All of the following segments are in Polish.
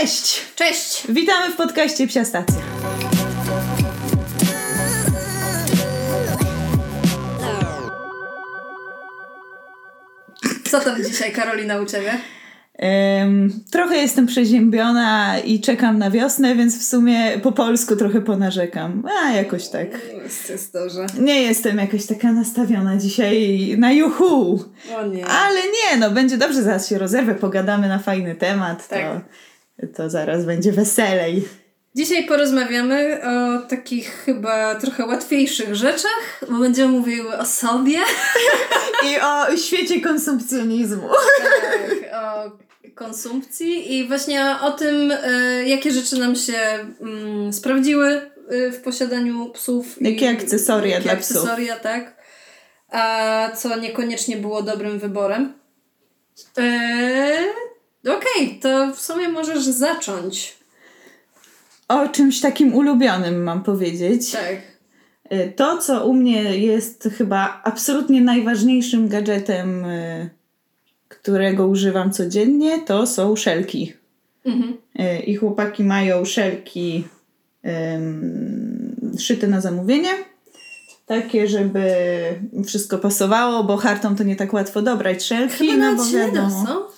Cześć! Cześć! Witamy w podcaście Psia Stacja. Co tam dzisiaj, Karolina, u Ciebie? Um, trochę jestem przeziębiona i czekam na wiosnę, więc w sumie po polsku trochę ponarzekam. A jakoś tak. Jest, jest dobrze. Nie jestem jakoś taka nastawiona dzisiaj na juhu. O nie. Ale nie, no będzie dobrze, zaraz się rozerwę, pogadamy na fajny temat. Tak. To, to zaraz będzie weselej. Dzisiaj porozmawiamy o takich chyba trochę łatwiejszych rzeczach, bo będziemy mówiły o sobie. I o świecie konsumpcjonizmu. Tak, o konsumpcji i właśnie o tym, e, jakie rzeczy nam się mm, sprawdziły e, w posiadaniu psów. i- Jakie akcesoria jakie dla psów. akcesoria, tak. A co niekoniecznie było dobrym wyborem. E, Okej, to w sumie możesz zacząć. O czymś takim ulubionym mam powiedzieć. Tak. Y, To, co u mnie jest chyba absolutnie najważniejszym gadżetem, y, którego używam codziennie, to są szelki. Mhm. Y, I chłopaki mają szelki ym, szyte na zamówienie. Takie, żeby wszystko pasowało, bo hartą to nie tak łatwo dobrać szelki. Chyba no bo wiadomo. co?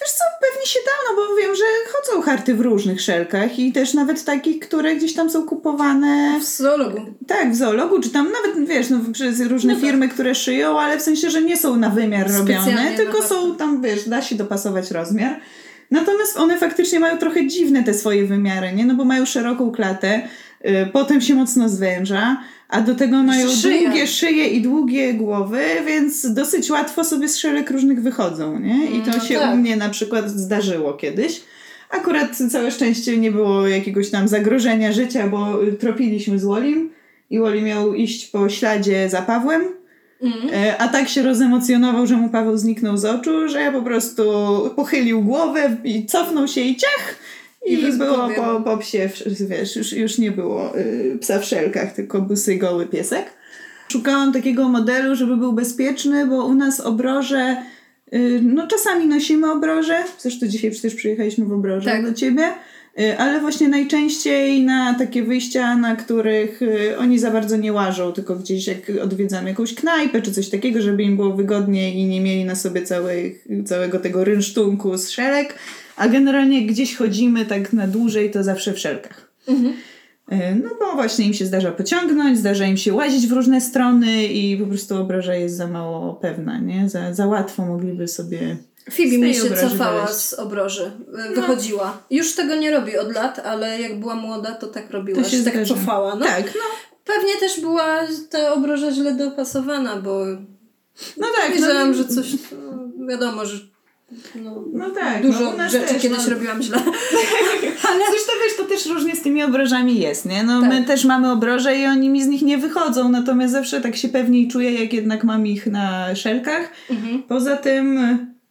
Wiesz co, pewnie się da, no bo wiem, że chodzą harty w różnych szelkach i też nawet takich, które gdzieś tam są kupowane W zoologu. tak, w zoologu, czy tam nawet, wiesz, no, przez różne No tak. firmy, które szyją, ale w sensie, że nie są na wymiar Specjalnie robione, tylko są tam, wiesz, da się dopasować rozmiar. Natomiast one faktycznie mają trochę dziwne te swoje wymiary, nie? No bo mają szeroką klatę, y, potem się mocno zwęża, a do tego mają szyja. długie szyje i długie głowy, więc dosyć łatwo sobie z szelek różnych wychodzą, nie? I to No się tak. u mnie na przykład zdarzyło kiedyś. Akurat całe szczęście nie było jakiegoś tam zagrożenia życia, bo tropiliśmy z Wolim i Woli miał iść po śladzie za Pawłem, Mhm. e, a tak się rozemocjonował, że mu Paweł zniknął z oczu, że po prostu pochylił głowę i cofnął się i ciach! I, I było po, po psie, wiesz, już, już nie było y, psa w szelkach, tylko busy goły piesek. Szukałam takiego modelu, żeby był bezpieczny, bo u nas obroże, y, no czasami nosimy obroże, zresztą dzisiaj przecież przyjechaliśmy w obroże Tak. do ciebie, ale właśnie najczęściej na takie wyjścia, na których y, oni za bardzo nie łażą, tylko gdzieś jak odwiedzamy jakąś knajpę czy coś takiego, żeby im było wygodnie i nie mieli na sobie całego tego rynsztunku z szelek, a generalnie gdzieś chodzimy tak na dłużej, to zawsze w szelkach. Mhm. E, No bo właśnie im się zdarza pociągnąć, zdarza im się łazić w różne strony i po prostu obroża jest za mało pewna, nie? Za, za łatwo mogliby sobie... Phoebe mi się cofała z obroży. y, Wychodziła. Już tego nie robi od lat, ale jak była młoda, to tak robiła. To się że tak cofała. No. Tak, no. Pewnie też była ta obroża źle dopasowana, bo No tak, no, wiedziałam, że coś... No, wiadomo, że no, no tak. dużo no, rzeczy też, kiedyś no. robiłam źle. Ale zresztą wiesz, to też różnie z tymi obrożami jest, nie? No my Tak. też mamy obroże i oni mi z nich nie wychodzą, natomiast zawsze tak się pewniej czuję, jak jednak mam ich na szelkach. Mhm. Poza tym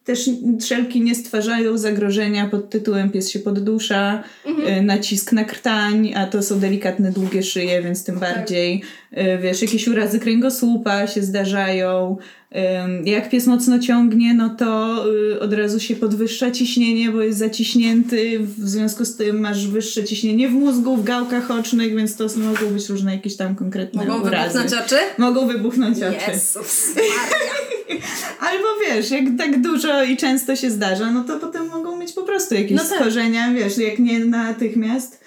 też szelki nie stwarzają zagrożenia pod tytułem pies się poddusza, Mhm. y, nacisk na krtań, a to są delikatne, długie szyje, więc tym Tak. bardziej, y, wiesz, jakieś urazy kręgosłupa się zdarzają. Jak pies mocno ciągnie, no to y, od razu się podwyższa ciśnienie, bo jest zaciśnięty, w związku z tym masz wyższe ciśnienie w mózgu, w gałkach ocznych, więc to mogą być różne jakieś tam konkretne Mogą urazy. wybuchnąć oczy? Mogą wybuchnąć oczy. Jezus Maria. Albo wiesz, jak tak dużo i często się zdarza, no to potem mogą mieć po prostu jakieś No tak. schorzenia, wiesz, jak nie natychmiast,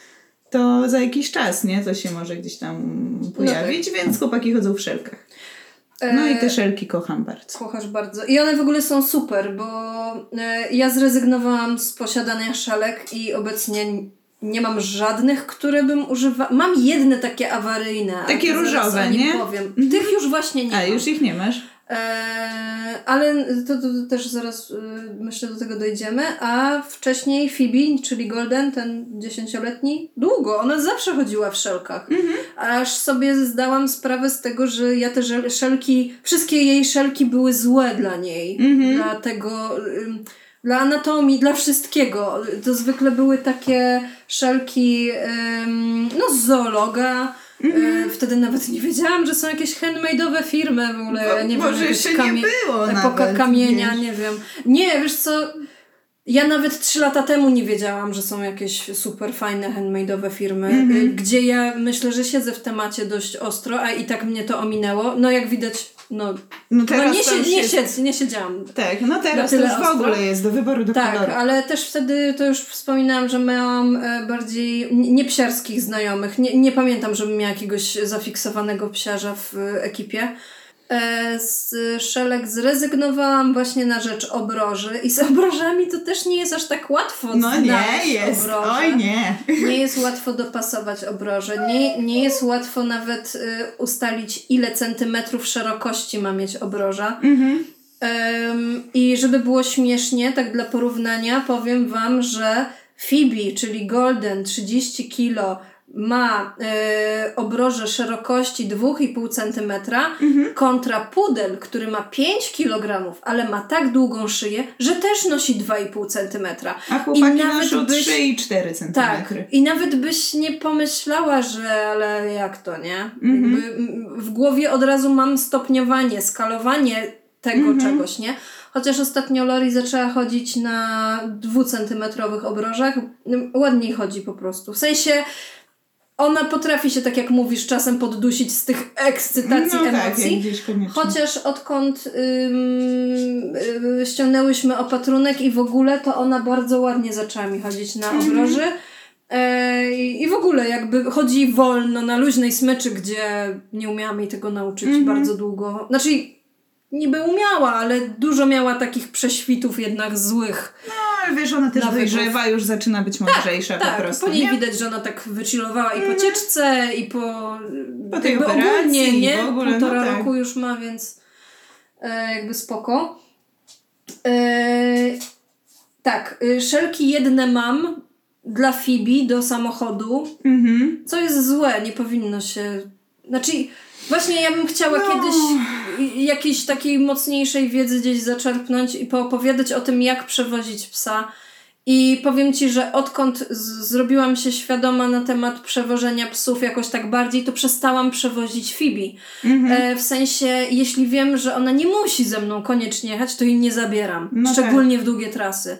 to za jakiś czas, nie? To się może gdzieś tam pojawić, więc chłopaki chodzą w szelkach. No i E, te szelki kocham bardzo. Kochasz bardzo. I one w ogóle są super, bo e, ja zrezygnowałam z posiadania szelek i obecnie nie mam żadnych, które bym używała. Mam jedne takie awaryjne. Takie różowe, nie? powiem. Mhm. Tych już właśnie nie A, mam. już ich nie masz? Eee, ale to, to, też zaraz y, myślę do tego dojdziemy. A wcześniej Phoebe, czyli Golden, ten dziesięcioletni, długo, ona zawsze chodziła w szelkach. Aż sobie zdałam sprawę z tego, że ja te szelki, wszystkie jej szelki były złe dla niej. Mhm. Dla tego... ym, dla anatomii, dla wszystkiego. To zwykle były takie szelki no, z zoologa. Y, Wtedy nawet nie wiedziałam, że są jakieś handmade'owe firmy w ogóle. Bo- nie może wiem, jeszcze nie było Epoka nawet, kamienia, wiesz. nie wiem. Nie, wiesz co... Ja nawet trzy lata temu nie wiedziałam, że są jakieś super fajne handmade'owe firmy, Mhm. y, gdzie ja myślę, że siedzę w temacie dość ostro, a i tak mnie to ominęło. No jak widać, no, No no teraz nie, już nie, jest... siedz, nie siedziałam. Tak, no teraz to już w ostro. ogóle jest do wyboru do Tak, koloru. ale też wtedy to już wspominałam, że miałam e, bardziej n- nie psiarskich znajomych. Nie, nie pamiętam, żebym miała jakiegoś zafiksowanego psiarza w e, ekipie. E, Z szelek zrezygnowałam właśnie na rzecz obroży i z obrożami to też nie jest aż tak łatwo No nie jest, obroże. oj nie. Nie jest łatwo dopasować obroże. Nie, nie jest łatwo nawet y, ustalić, ile centymetrów szerokości ma mieć obroża. Mhm. Em, I żeby było śmiesznie, tak dla porównania, powiem Wam, że Phoebe, czyli Golden, 30 kg, ma e, obroże szerokości 2,5 cm kontra pudel, który ma 5 kg, ale ma tak długą szyję, że też nosi 2,5 cm. A chłopaki nawet noszą byś- 3 i 4 Tak, centymetry. i nawet byś nie pomyślała, że ale jak to, nie? Jakby m, w głowie od razu mam stopniowanie, skalowanie tego czegoś, nie? Chociaż ostatnio Lori zaczęła chodzić na dwucentymetrowych obrożach, ładniej chodzi po prostu. W sensie ona potrafi się, tak jak mówisz, czasem poddusić z tych ekscytacji, no tak, emocji. koniecznie. Chociaż odkąd ym, y, ściągnęłyśmy opatrunek i w ogóle, to ona bardzo ładnie zaczęła mi chodzić na obroży. E, I i w ogóle jakby chodzi wolno na luźnej smyczy, gdzie nie umiałam jej tego nauczyć bardzo długo. Znaczy niby umiała, ale dużo miała takich prześwitów jednak złych. No, ale wiesz, ona też Nawyków. dojrzewa, już zaczyna być mądrzejsza Tak, po prostu, po niej nie? widać, że ona tak wychillowała i po cieczce, i po, Po tej operacji, ogólnie, nie? w ogóle, no Półtora tak. roku już ma, więc e, jakby spoko. E, tak, y, szelki jedne mam dla Fibi do samochodu, Mhm. co jest złe, nie powinno się... Znaczy, właśnie ja bym chciała No. kiedyś jakiejś takiej mocniejszej wiedzy gdzieś zaczerpnąć i poopowiadać o tym, jak przewozić psa. I powiem Ci, że odkąd zrobiłam się świadoma na temat przewożenia psów jakoś tak bardziej, to przestałam przewozić Fibi. Mhm. E, w sensie, jeśli wiem, że ona nie musi ze mną koniecznie jechać, to jej nie zabieram. No Szczególnie w długie trasy.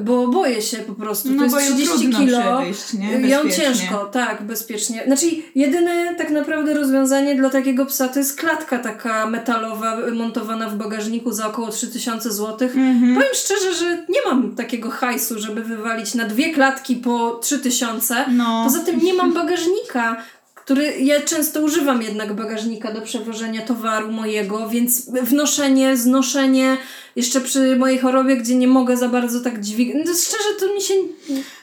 Bo boję się po prostu. No to jest bo ją 30 trudno kilo. przewieźć, nie? Ją ciężko, tak, bezpiecznie. Znaczy, jedyne tak naprawdę rozwiązanie dla takiego psa to jest klatka taka metalowa montowana w bagażniku za około 3000 zł. Mhm. Powiem szczerze, że nie mam takiego hajsu, żeby wywalić na dwie klatki po 3000. No. Poza tym nie mam bagażnika, który ja często używam jednak bagażnika do przewożenia towaru mojego, więc wnoszenie, znoszenie jeszcze przy mojej chorobie, gdzie nie mogę za bardzo tak dźwigać. No, szczerze to mi się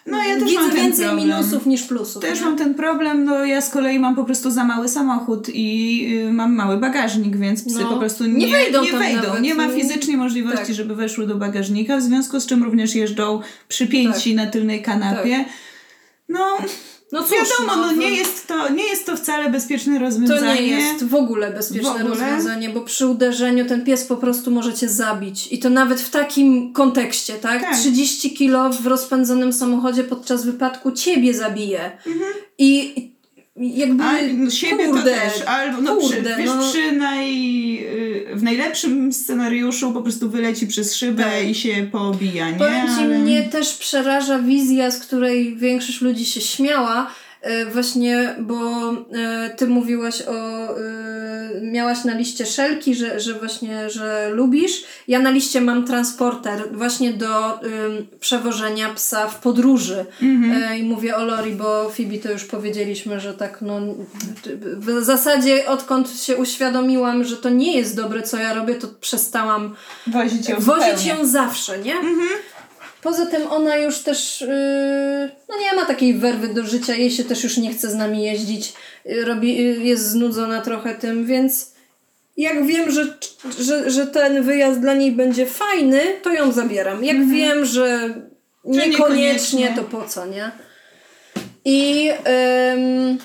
No, ja też widzę mam ten więcej problem. minusów niż plusów. Też nie? mam ten problem, no ja z kolei mam po prostu za mały samochód i y, mam mały bagażnik, więc psy No. po prostu Nie nie, wejdą nie, wejdą. nawet. nie ma fizycznie możliwości, Tak. żeby weszły do bagażnika, w związku z czym również jeżdżą przypięci na tylnej kanapie. No, No cóż, wiadomo, no, w- nie, jest to, nie jest to wcale bezpieczne To rozwiązanie. nie jest w ogóle bezpieczne W ogóle? rozwiązanie, bo przy uderzeniu ten pies po prostu może cię zabić. I to nawet w takim kontekście, tak? Tak. 30 kilo w rozpędzonym samochodzie podczas wypadku ciebie zabije. I i jakby. A no, siebie kurde, to też, albo no, kurde, przy, wiesz, no. przy naj, y, w najlepszym scenariuszu po prostu wyleci przez szybę Tak. i się poobija, nie? Powiem ci, Ale- mnie też przeraża wizja, z której większość ludzi się śmiała, właśnie, bo e, ty mówiłaś o, e, miałaś na liście szelki, że, że właśnie, że lubisz. Ja na liście mam transporter właśnie do przewożenia psa w podróży. E, I mówię o Lori, bo Phoebe to już powiedzieliśmy, że tak no w zasadzie odkąd się uświadomiłam, że to nie jest dobre, co ja robię, to przestałam Wozić ją wozić ją zawsze, nie? Poza tym ona już też yy, no nie ma takiej werwy do życia, jej się też już nie chce z nami jeździć, yy, robi, yy, jest znudzona trochę tym, więc jak wiem, że, że, że ten wyjazd dla niej będzie fajny, to ją zabieram. Jak wiem, że niekoniecznie, niekoniecznie. to po co, nie? I ym,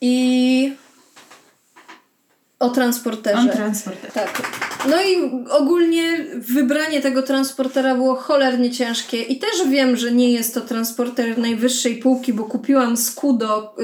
i o transporterze. On transporter. Tak. No i ogólnie wybranie tego transportera było cholernie ciężkie i też wiem, że nie jest to transporter najwyższej półki, bo kupiłam Skudo,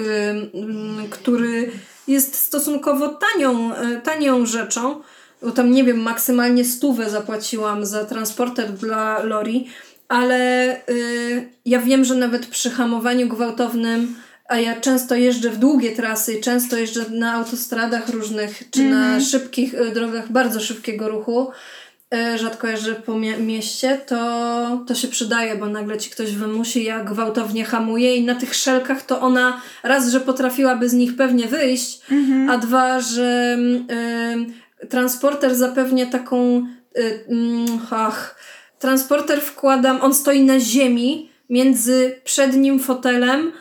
który jest stosunkowo tanią, y, tanią rzeczą. bo tam nie wiem, maksymalnie stówę zapłaciłam za transporter dla Lori, ale y, ja wiem, że nawet przy hamowaniu gwałtownym, a ja często jeżdżę w długie trasy, często jeżdżę na autostradach różnych, czy na szybkich y, drogach bardzo szybkiego ruchu, y, rzadko jeżdżę po mie- mieście, to, to się przydaje, bo nagle ci ktoś wymusi, jak gwałtownie hamuje i na tych szelkach to ona raz, że potrafiłaby z nich pewnie wyjść, a dwa, że y, transporter zapewnia taką y, mm, ach, transporter wkładam, on stoi na ziemi między przednim fotelem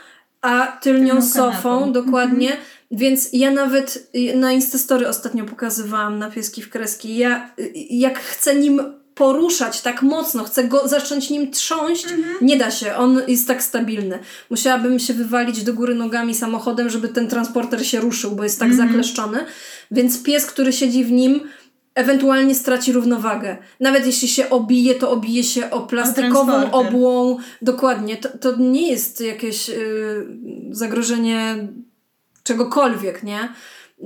a tylnią Tylną sofą, kanapą. dokładnie. Więc ja nawet y, na Instastory ostatnio pokazywałam na pieski w kreski. Ja y, jak chcę nim poruszać tak mocno, chcę go zacząć nim trząść, nie da się, on jest tak stabilny. Musiałabym się wywalić do góry nogami samochodem, żeby ten transporter się ruszył, bo jest tak zakleszczony. Więc pies, który siedzi w nim, ewentualnie straci równowagę. Nawet jeśli się obije, to obije się o plastikową obłą. Dokładnie. To, to nie jest jakieś y, zagrożenie czegokolwiek, nie?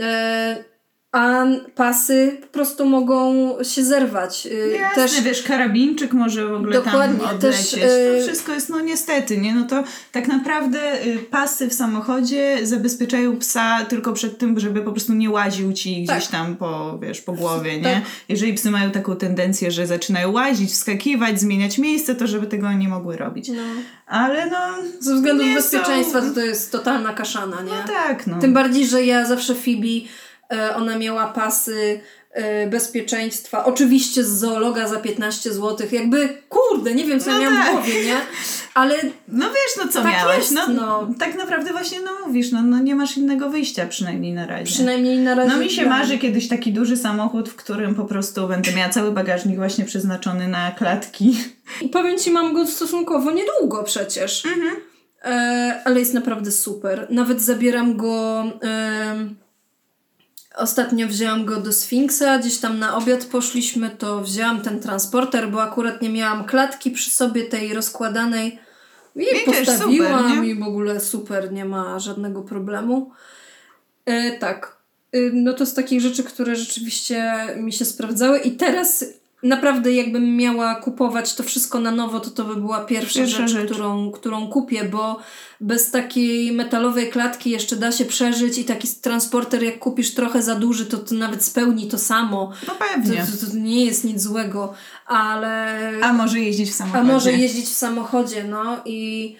E, a pasy po prostu mogą się zerwać. Y, Jasne, Też wiesz, karabinczyk może w ogóle Dokładnie, tam też, odlecieć. y- To wszystko jest, no niestety, nie? No to tak naprawdę y, pasy w samochodzie zabezpieczają psa tylko przed tym, żeby po prostu nie łaził ci Tak. gdzieś tam po, wiesz, po głowie, nie? Tak. Jeżeli psy mają taką tendencję, że zaczynają łazić, wskakiwać, zmieniać miejsce, to żeby tego nie mogły robić. no, Ale no... ze względów bezpieczeństwa są... to, to jest totalna kaszana, nie? No tak, no. Tym bardziej, że ja zawsze Fibi, ona miała pasy e, bezpieczeństwa. Oczywiście z zoologa za 15 zł. Jakby, kurde, nie wiem co ja No miałam tak. w głowie, nie? Ale No wiesz, no co Tak miałeś? jest, no, no. Tak naprawdę właśnie, no mówisz, no, no nie masz innego wyjścia przynajmniej na razie. przynajmniej na razie... No mi się marzy kiedyś taki duży samochód, w którym po prostu będę miała cały bagażnik właśnie przeznaczony na klatki. I powiem Ci, mam go stosunkowo niedługo przecież. E, ale jest naprawdę super. Nawet zabieram go... em, Ostatnio wzięłam go do Sfinksa, gdzieś tam na obiad poszliśmy, to wzięłam ten transporter, bo akurat nie miałam klatki przy sobie tej rozkładanej. I I postawiłam super, i w ogóle super, nie ma żadnego problemu. E, tak. E, no to z takich rzeczy, które rzeczywiście mi się sprawdzały i teraz naprawdę jakbym miała kupować to wszystko na nowo, to to by była pierwsza, Pierwsza rzecz, rzecz. Którą, którą kupię, bo bez takiej metalowej klatki jeszcze da się przeżyć i taki transporter jak kupisz trochę za duży, to, to nawet spełni to samo. No To, pewnie. to, to nie jest nic złego, ale... A może jeździć w A samochodzie. może jeździć w samochodzie, no i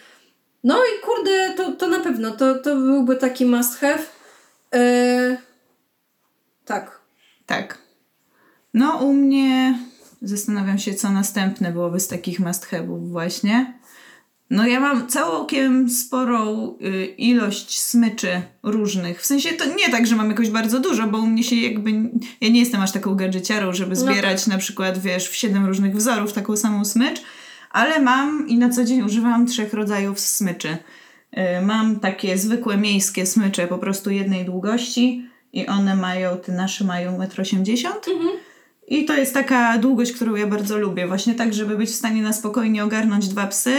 no i kurde, to, to na pewno, to, to byłby taki must have. E, tak. Tak. No u mnie zastanawiam się, co następne byłoby z takich must właśnie. No ja mam całkiem sporą y, ilość smyczy różnych. W sensie to nie tak, że mam jakoś bardzo dużo, bo u mnie się jakby... Ja nie jestem aż taką gadżeciarą, żeby No zbierać na przykład, wiesz, w siedem różnych wzorów taką samą smycz, ale mam i na co dzień używam trzech rodzajów smyczy. Y, Mam takie zwykłe miejskie smycze po prostu jednej długości i one mają, te nasze mają 1,80 m. I to jest taka długość, którą ja bardzo lubię. Właśnie tak, żeby być w stanie na spokojnie ogarnąć dwa psy,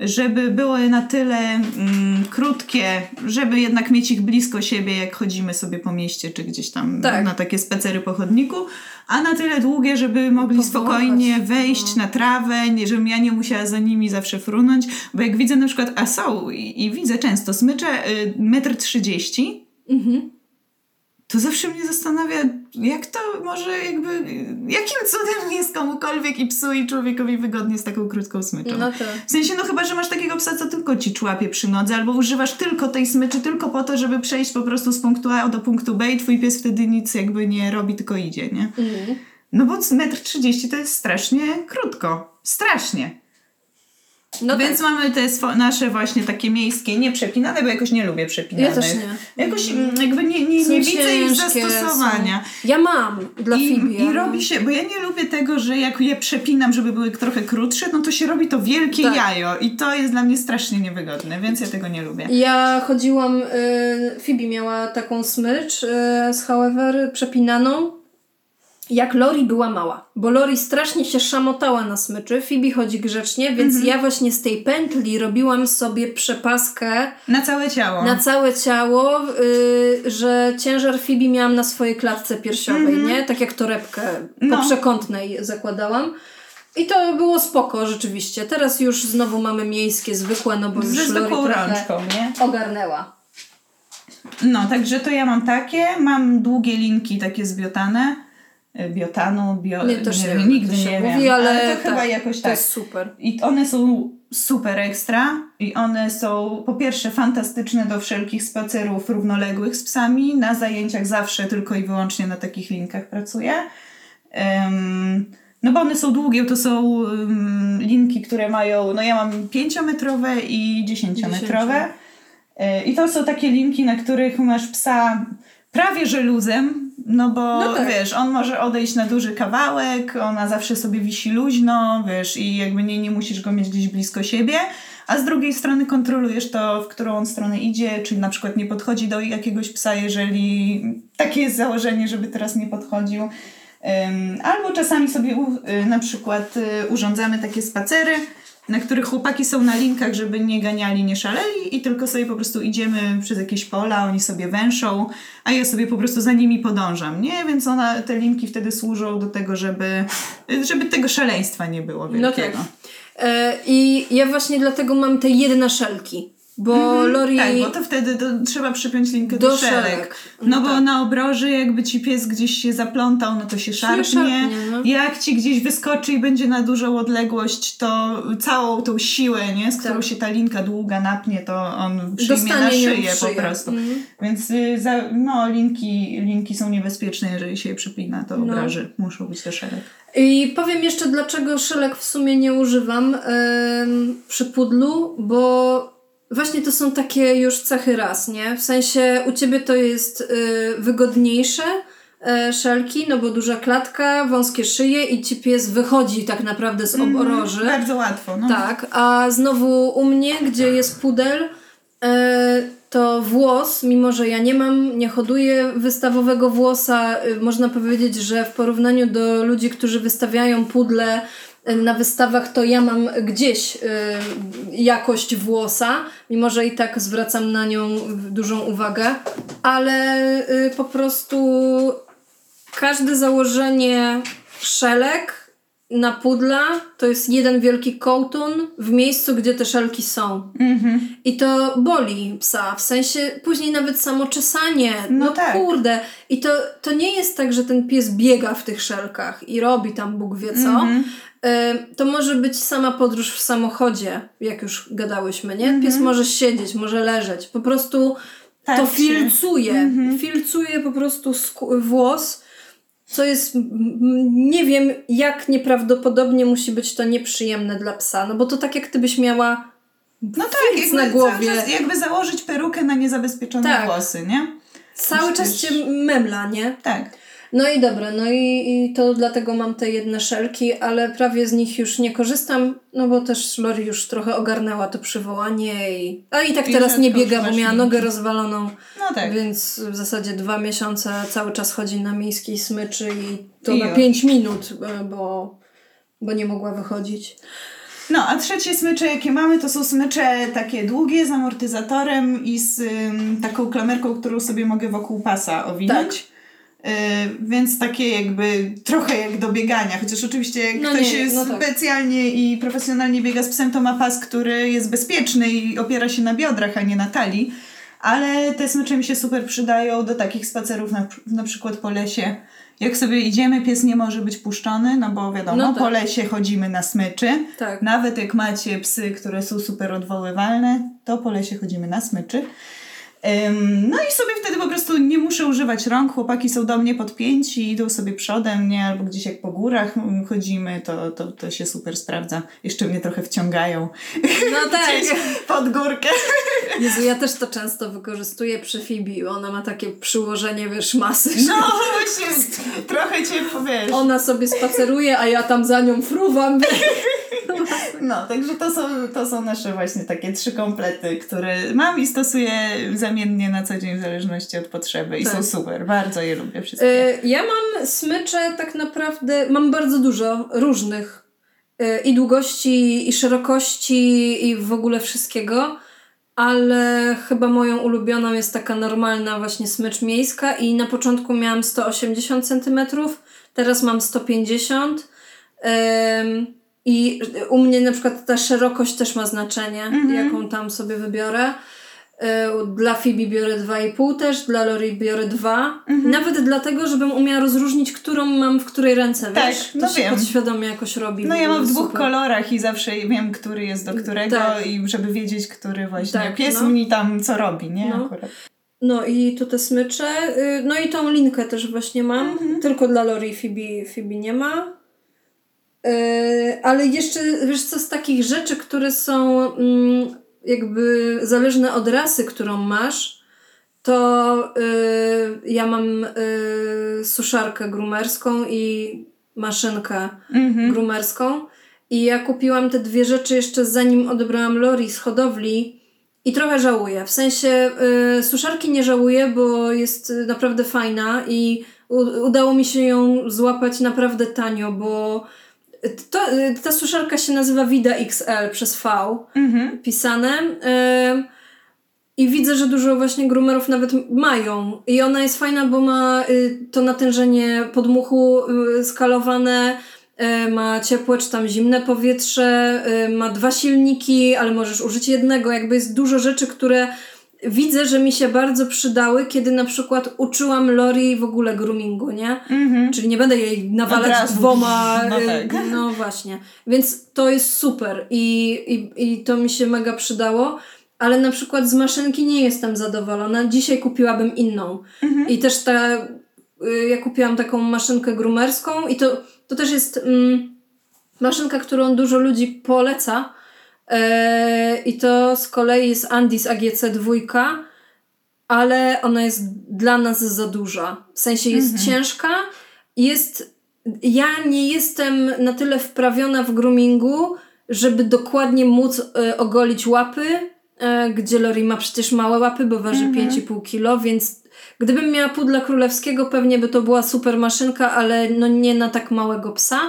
żeby były na tyle mm, krótkie, żeby jednak mieć ich blisko siebie, jak chodzimy sobie po mieście, czy gdzieś tam Tak. na takie spacery po chodniku, a na tyle długie, żeby mogli Powąchać, spokojnie wejść no. na trawę, nie, żebym ja nie musiała za nimi zawsze frunąć, bo jak widzę na przykład, a są i, i widzę często smycze y, 1,30 m, Mhm. To zawsze mnie zastanawia, jak to może jakby, jakim cudem jest komukolwiek i psu i człowiekowi wygodnie z taką krótką smyczą. No to. W sensie, no chyba, że masz takiego psa, co tylko ci człapie przy nodze, albo używasz tylko tej smyczy tylko po to, żeby przejść po prostu z punktu A do punktu B i twój pies wtedy nic jakby nie robi, tylko idzie, nie? Mhm. No bo metr 30 to jest strasznie krótko. Strasznie. No Więc tak. mamy te nasze właśnie takie miejskie, nieprzepinane, bo jakoś nie lubię przepinanych. Ja też nie. Jakoś mm, jakby nie, nie, nie widzę ich zastosowania. Są... Ja mam dla I, Fibi. I robi się, bo ja nie lubię tego, że jak je przepinam, żeby były trochę krótsze, no to się robi to wielkie Tak. jajo i to jest dla mnie strasznie niewygodne, więc ja tego nie lubię. Ja chodziłam, y, Fibi miała taką smycz y, z however przepinaną jak Lori była mała, bo Lori strasznie się szamotała na smyczy, Phoebe chodzi grzecznie, więc Mhm. ja właśnie z tej pętli robiłam sobie przepaskę Na całe ciało. na całe ciało, y, że ciężar Phoebe miałam na swojej klatce piersiowej, nie? Tak jak torebkę Mhm. No. po przekątnej zakładałam. I to było spoko rzeczywiście. Teraz już znowu mamy miejskie, zwykłe, no bo Ze już Lori rączką, nie? ogarnęła. No, także to ja mam takie. Mam długie linki takie zbiotane. Biotanu, bio... Nie, wiem, wiem, nigdy to się nie mówi, wiem. ale to tak, chyba jakoś To tak. jest super. I one są super ekstra i one są po pierwsze fantastyczne do wszelkich spacerów równoległych z psami. Na zajęciach zawsze tylko i wyłącznie na takich linkach pracuję. Em, no bo one są długie, to są um, linki, które mają, no ja mam 5-metrowe i 10-metrowe. E, I to są takie linki, na których masz psa prawie że luzem, no bo No tak. wiesz, on może odejść na duży kawałek, ona zawsze sobie wisi luźno, wiesz, i jakby nie, nie musisz go mieć gdzieś blisko siebie, a z drugiej strony kontrolujesz to, w którą on stronę idzie, czyli na przykład nie podchodzi do jakiegoś psa, jeżeli takie jest założenie, żeby teraz nie podchodził. Albo czasami sobie y, na przykład y, urządzamy takie spacery, na których chłopaki są na linkach, żeby nie ganiali, nie szaleli i tylko sobie po prostu idziemy przez jakieś pola, oni sobie węszą, a ja sobie po prostu za nimi podążam, nie? Więc ona, te linki wtedy służą do tego, żeby, żeby tego szaleństwa nie było No wielkiego. tak. E, I ja właśnie dlatego mam te jedne szelki, bo Lori... Tak, bo to wtedy to trzeba przypiąć linkę do, Do szelek. szelek. No, No bo tak. na obroży jakby ci pies gdzieś się zaplątał, no to się szarpnie. szarpnie, no. Jak ci gdzieś wyskoczy i będzie na dużą odległość, to całą tą siłę, nie, z którą Tak. się ta linka długa napnie, to on przyjmie Dostanie na szyję po prostu. Mhm. Więc y, za, no, linki, linki są niebezpieczne, jeżeli się je przypina, to No. obraży. Muszą być do szereg. I powiem jeszcze, dlaczego szelek w sumie nie używam em, przy pudlu, bo właśnie to są takie już cechy raz, nie? W sensie u ciebie to jest y, wygodniejsze e, szelki, no bo duża klatka, wąskie szyje i ci pies wychodzi tak naprawdę z oboroży. Bardzo łatwo, no. Tak, a znowu u mnie, gdzie jest pudel, e, to włos, mimo że ja nie mam, nie hoduję wystawowego włosa, y, można powiedzieć, że w porównaniu do ludzi, którzy wystawiają pudle y, na wystawach, to ja mam gdzieś y, jakość włosa, mimo że i tak zwracam na nią dużą uwagę, ale y, po prostu każde założenie szelek na pudla to jest jeden wielki kołtun w miejscu, gdzie te szelki są. Mhm. I to boli psa, w sensie później nawet samo czesanie. No, No tak. kurde. I to, to nie jest tak, że ten pies biega w tych szelkach i robi tam Bóg wie co. Mhm. Y, to może być sama podróż w samochodzie, jak już gadałyśmy, nie? Mhm. Pies może siedzieć, może leżeć. Po prostu to Tak się- filcuje. Mhm. Filcuje po prostu skó- włos, co jest, nie wiem jak nieprawdopodobnie musi być to nieprzyjemne dla psa, no bo to tak jak ty byś miała No tak, jakby, na głowie. Czas, jakby założyć perukę na niezabezpieczone Tak. włosy, nie? cały czas Przecież- cię memla, nie? Tak. No i dobra, no i, i to dlatego mam te jedne szelki, ale prawie z nich już nie korzystam, no bo też Lori już trochę ogarnęła to przywołanie i... A i tak I teraz nie biega, bo miała nogę rozwaloną. No tak. Więc w zasadzie dwa miesiące cały czas chodzi na miejskiej smyczy i to I na już. pięć minut, e, bo, bo nie mogła wychodzić. No, a trzecie smycze, jakie mamy, to są smycze takie długie z amortyzatorem i z ym, taką klamerką, którą sobie mogę wokół pasa owinąć. Y, więc takie jakby trochę jak do biegania, chociaż oczywiście jak No ktoś nie, jest no tak. specjalnie i profesjonalnie biega z psem, to ma pas, który jest bezpieczny i opiera się na biodrach, a nie na talii. Ale te smycze mi się super przydają do takich spacerów, na, na przykład po lesie. Jak sobie idziemy, pies nie może być puszczony, no bo wiadomo, No tak. po lesie chodzimy na smyczy. Tak. Nawet jak macie psy, które są super odwoływalne, to po lesie chodzimy na smyczy. No i sobie wtedy po prostu nie muszę używać rąk, chłopaki są do mnie podpięci, idą sobie przodem, nie? Albo gdzieś jak po górach chodzimy, to, to, to się super sprawdza. Jeszcze mnie trochę wciągają No tak. pod górkę. Jezu, ja też to często wykorzystuję przy Fibi. Ona ma takie przyłożenie, wiesz, masy. No właśnie, trochę cię powiesz. Ona sobie spaceruje, a ja tam za nią fruwam. No, No, także to są, to są nasze właśnie takie trzy komplety, które mam i stosuję zamiennie na co dzień w zależności od potrzeby i tak. są super. Bardzo je lubię wszystkie. E, ja mam smycze tak naprawdę, mam bardzo dużo różnych e, i długości, i szerokości, i w ogóle wszystkiego ale chyba moją ulubioną jest taka normalna właśnie smycz miejska i na początku miałam 180 cm, teraz mam 150 ym, i u mnie na przykład ta szerokość też ma znaczenie, mhm. jaką tam sobie wybiorę. Y, dla Phoebe biorę 2,5 też, dla Lori biorę 2. Mhm. Nawet dlatego, żebym umiała rozróżnić, którą mam w której ręce, tak, wiesz? No to się wiem. podświadomie jakoś robi. No ja mam w dwóch super. kolorach i zawsze wiem, który jest do którego tak. i żeby wiedzieć, który właśnie tak, pies no. mi tam co robi, nie? No. Akurat. No i tu te smycze. Y, no i tą linkę też właśnie mam. Mhm. Tylko dla Lori i Phoebe, Phoebe nie ma. Yy, ale jeszcze, wiesz co, z takich rzeczy, które są mm, jakby zależne od rasy, którą masz, to yy, ja mam yy, suszarkę grumerską i maszynkę mhm. grumerską. I ja kupiłam te dwie rzeczy jeszcze zanim odebrałam Lori z hodowli i trochę żałuję. W sensie yy, suszarki nie żałuję, bo jest naprawdę fajna i udało mi się ją złapać naprawdę tanio, bo to, ta suszarka się nazywa Vida XL przez V mhm. pisane. I widzę, że dużo właśnie groomerów nawet mają. I ona jest fajna, bo ma y, to natężenie podmuchu y, skalowane, y, ma ciepłe czy tam zimne powietrze, ma dwa silniki, ale możesz użyć jednego. Jakby jest dużo rzeczy, które widzę, że mi się bardzo przydały, kiedy na przykład uczyłam Lori w ogóle groomingu, nie? Mm-hmm. Czyli nie będę jej nawalać dwoma. No, tak. no, właśnie. Więc to jest super i, i, i to mi się mega przydało. Ale na przykład z maszynki nie jestem zadowolona. Dzisiaj kupiłabym inną. Mm-hmm. I też ta. Y, ja kupiłam taką maszynkę groomerską i to, to też jest mm, maszynka, którą dużo ludzi poleca I to z kolei jest Andis AGC2, ale ona jest dla nas za duża. W sensie jest mhm. ciężka, jest. Ja nie jestem na tyle wprawiona w groomingu, żeby dokładnie móc y, ogolić łapy, y, gdzie Lori ma przecież małe łapy, bo waży mhm. 5,5 kg, więc gdybym miała pudla królewskiego, pewnie by to była super maszynka, ale no nie na tak małego psa.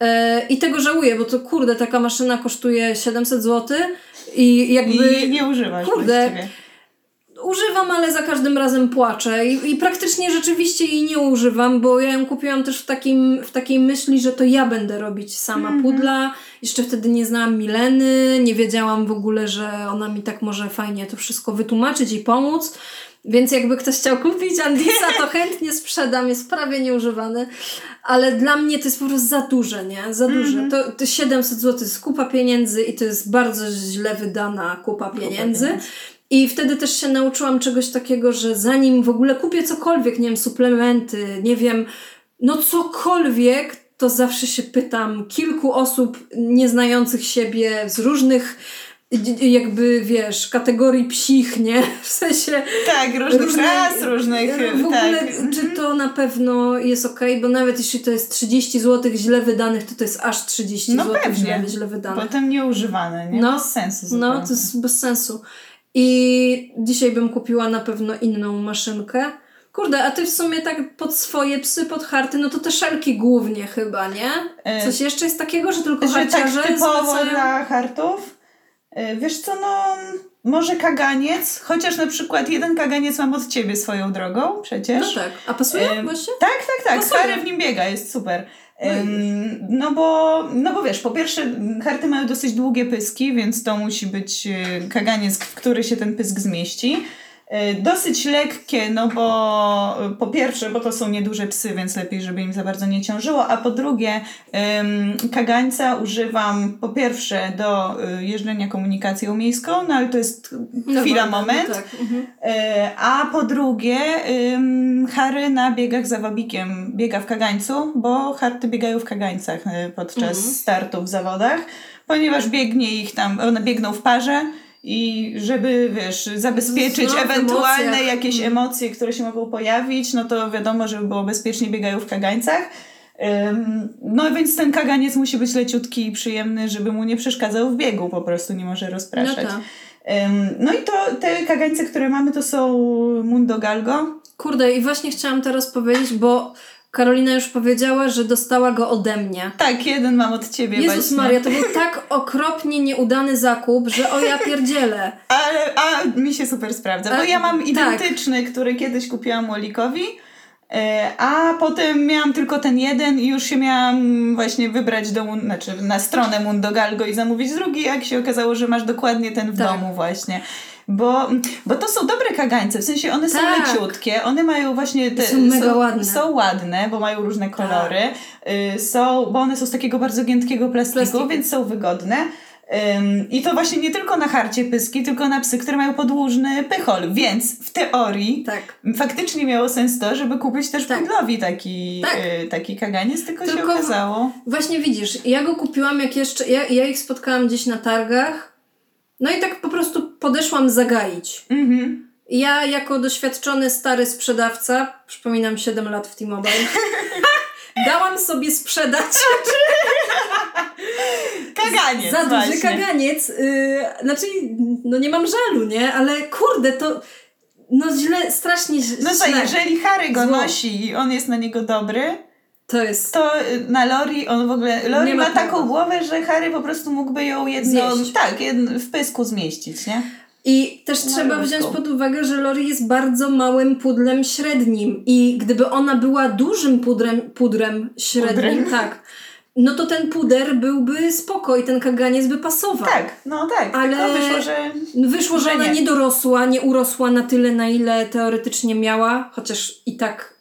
E, I tego żałuję, bo to kurde, taka maszyna kosztuje 700 zł i jakby. I nie używasz. Kurde. Właściwie. Używam, ale za każdym razem płaczę I, i praktycznie rzeczywiście jej nie używam, bo ja ją kupiłam też w, takim, w takiej myśli, że to ja będę robić sama mm -hmm. pudla. Jeszcze wtedy nie znałam Mileny, nie wiedziałam w ogóle, że ona mi tak może fajnie to wszystko wytłumaczyć i pomóc. Więc jakby ktoś chciał kupić Andisa, to chętnie sprzedam, jest prawie nieużywany. Ale dla mnie to jest po prostu za duże, nie? Za duże. Mm -hmm. to, to 700 zł jest kupa pieniędzy i to jest bardzo źle wydana kupa pieniędzy. Kupa I wtedy też się nauczyłam czegoś takiego, że zanim w ogóle kupię cokolwiek, nie wiem, suplementy, nie wiem, no cokolwiek, to zawsze się pytam kilku osób nieznających siebie z różnych jakby, wiesz, kategorii psich, nie? W sensie... Tak, różnych, różnych ras, różnych... W ogóle, tak. czy to na pewno jest ok, bo nawet jeśli to jest 30 zł źle wydanych, to to jest aż 30 no zł źle, źle wydanych. Potem nieużywane, nie? No, bez sensu zupełnie. No, to jest bez sensu. I dzisiaj bym kupiła na pewno inną maszynkę. Kurde, a ty w sumie tak pod swoje psy, pod harty, no to te szelki głównie chyba, nie? E, Coś jeszcze jest takiego, że tylko że harciarze tak typowo dla hartów? E, wiesz co, no może kaganiec, chociaż na przykład jeden kaganiec mam od ciebie swoją drogą przecież. No tak, a pasuje e, właśnie? Tak, tak, tak, stary w nim biega, jest super. No bo, no bo wiesz, po pierwsze harty mają dosyć długie pyski, więc to musi być e, kaganiec, w który się ten pysk zmieści. E, dosyć lekkie, no bo e, po pierwsze, bo to są nieduże psy, więc lepiej, żeby im za bardzo nie ciążyło, a po drugie, kagańca używam po pierwsze do e, jeżdżenia komunikacją miejską, no ale to jest chwila, no, moment, no tak. mhm. a po drugie, Harry na biegach za wabikiem biega w kagańcu, bo harty biegają w kagańcach podczas mhm. startu w zawodach, ponieważ biegnie ich tam, one biegną w parze, i żeby, wiesz, zabezpieczyć ewentualne emocjach. jakieś emocje, które się mogą pojawić, no to wiadomo, żeby było bezpiecznie biegają w kagańcach. No więc ten kaganiec musi być leciutki i przyjemny, żeby mu nie przeszkadzał w biegu, po prostu nie może rozpraszać. No No i to te kagańce, które mamy, to są Mundo Galgo. Kurde, i właśnie chciałam teraz powiedzieć, bo Karolina już powiedziała, że dostała go ode mnie. Tak, jeden mam od ciebie Jezus właśnie. Maria, to był tak okropnie nieudany zakup, że o ja pierdzielę. Ale a mi się super sprawdza, bo A, ja mam tak. identyczny, który kiedyś kupiłam Olikowi, e, a potem miałam tylko ten jeden i już się miałam właśnie wybrać do, znaczy na stronę Mundogalgo i zamówić drugi, jak się okazało, że masz dokładnie ten w Tak. domu właśnie. Bo, bo to są dobre kagańce, w sensie one są Tak. leciutkie, one mają właśnie te, Są mega ładne. są ładne, bo mają różne kolory, y, są, bo one są z takiego bardzo giętkiego plastiku, Plastiku. więc są wygodne. Ym, I to właśnie nie tylko na harcie pyski, tylko na psy, które mają podłużny pychol, więc w teorii Tak. faktycznie miało sens to, żeby kupić też Tak. pudlowi taki, Tak. y, taki kaganiec, tylko, Tylko- się okazało. Właśnie widzisz, ja go kupiłam jak jeszcze, ja, ja ich spotkałam gdzieś na targach, no i tak po prostu podeszłam zagaić. Mhm. Ja jako doświadczony stary sprzedawca, przypominam 7 lat w T-Mobile, dałam sobie sprzedać Kaganiec za duży właśnie. kaganiec. Yy, znaczy, no nie mam żalu, nie? Ale kurde, to no źle, strasznie źle. No co, jeżeli Harry go Zło. nosi i on jest na niego dobry, To jest... to y, na Lori on w ogóle. Lori ma, ma taką głowę, że Harry po prostu mógłby ją. Zjeść. Tak, jedno, w pysku zmieścić, nie? I też No, trzeba wziąć pod uwagę, że Lori jest bardzo małym pudlem średnim i gdyby ona była dużym pudrem, pudrem średnim, Pudrem. tak, no to ten puder byłby spoko i ten kaganiec by pasował. Tak, no tak. Ale- wyszło, że. Wyszło, że Że ona nie. nie dorosła, nie urosła na tyle, na ile teoretycznie miała, chociaż i tak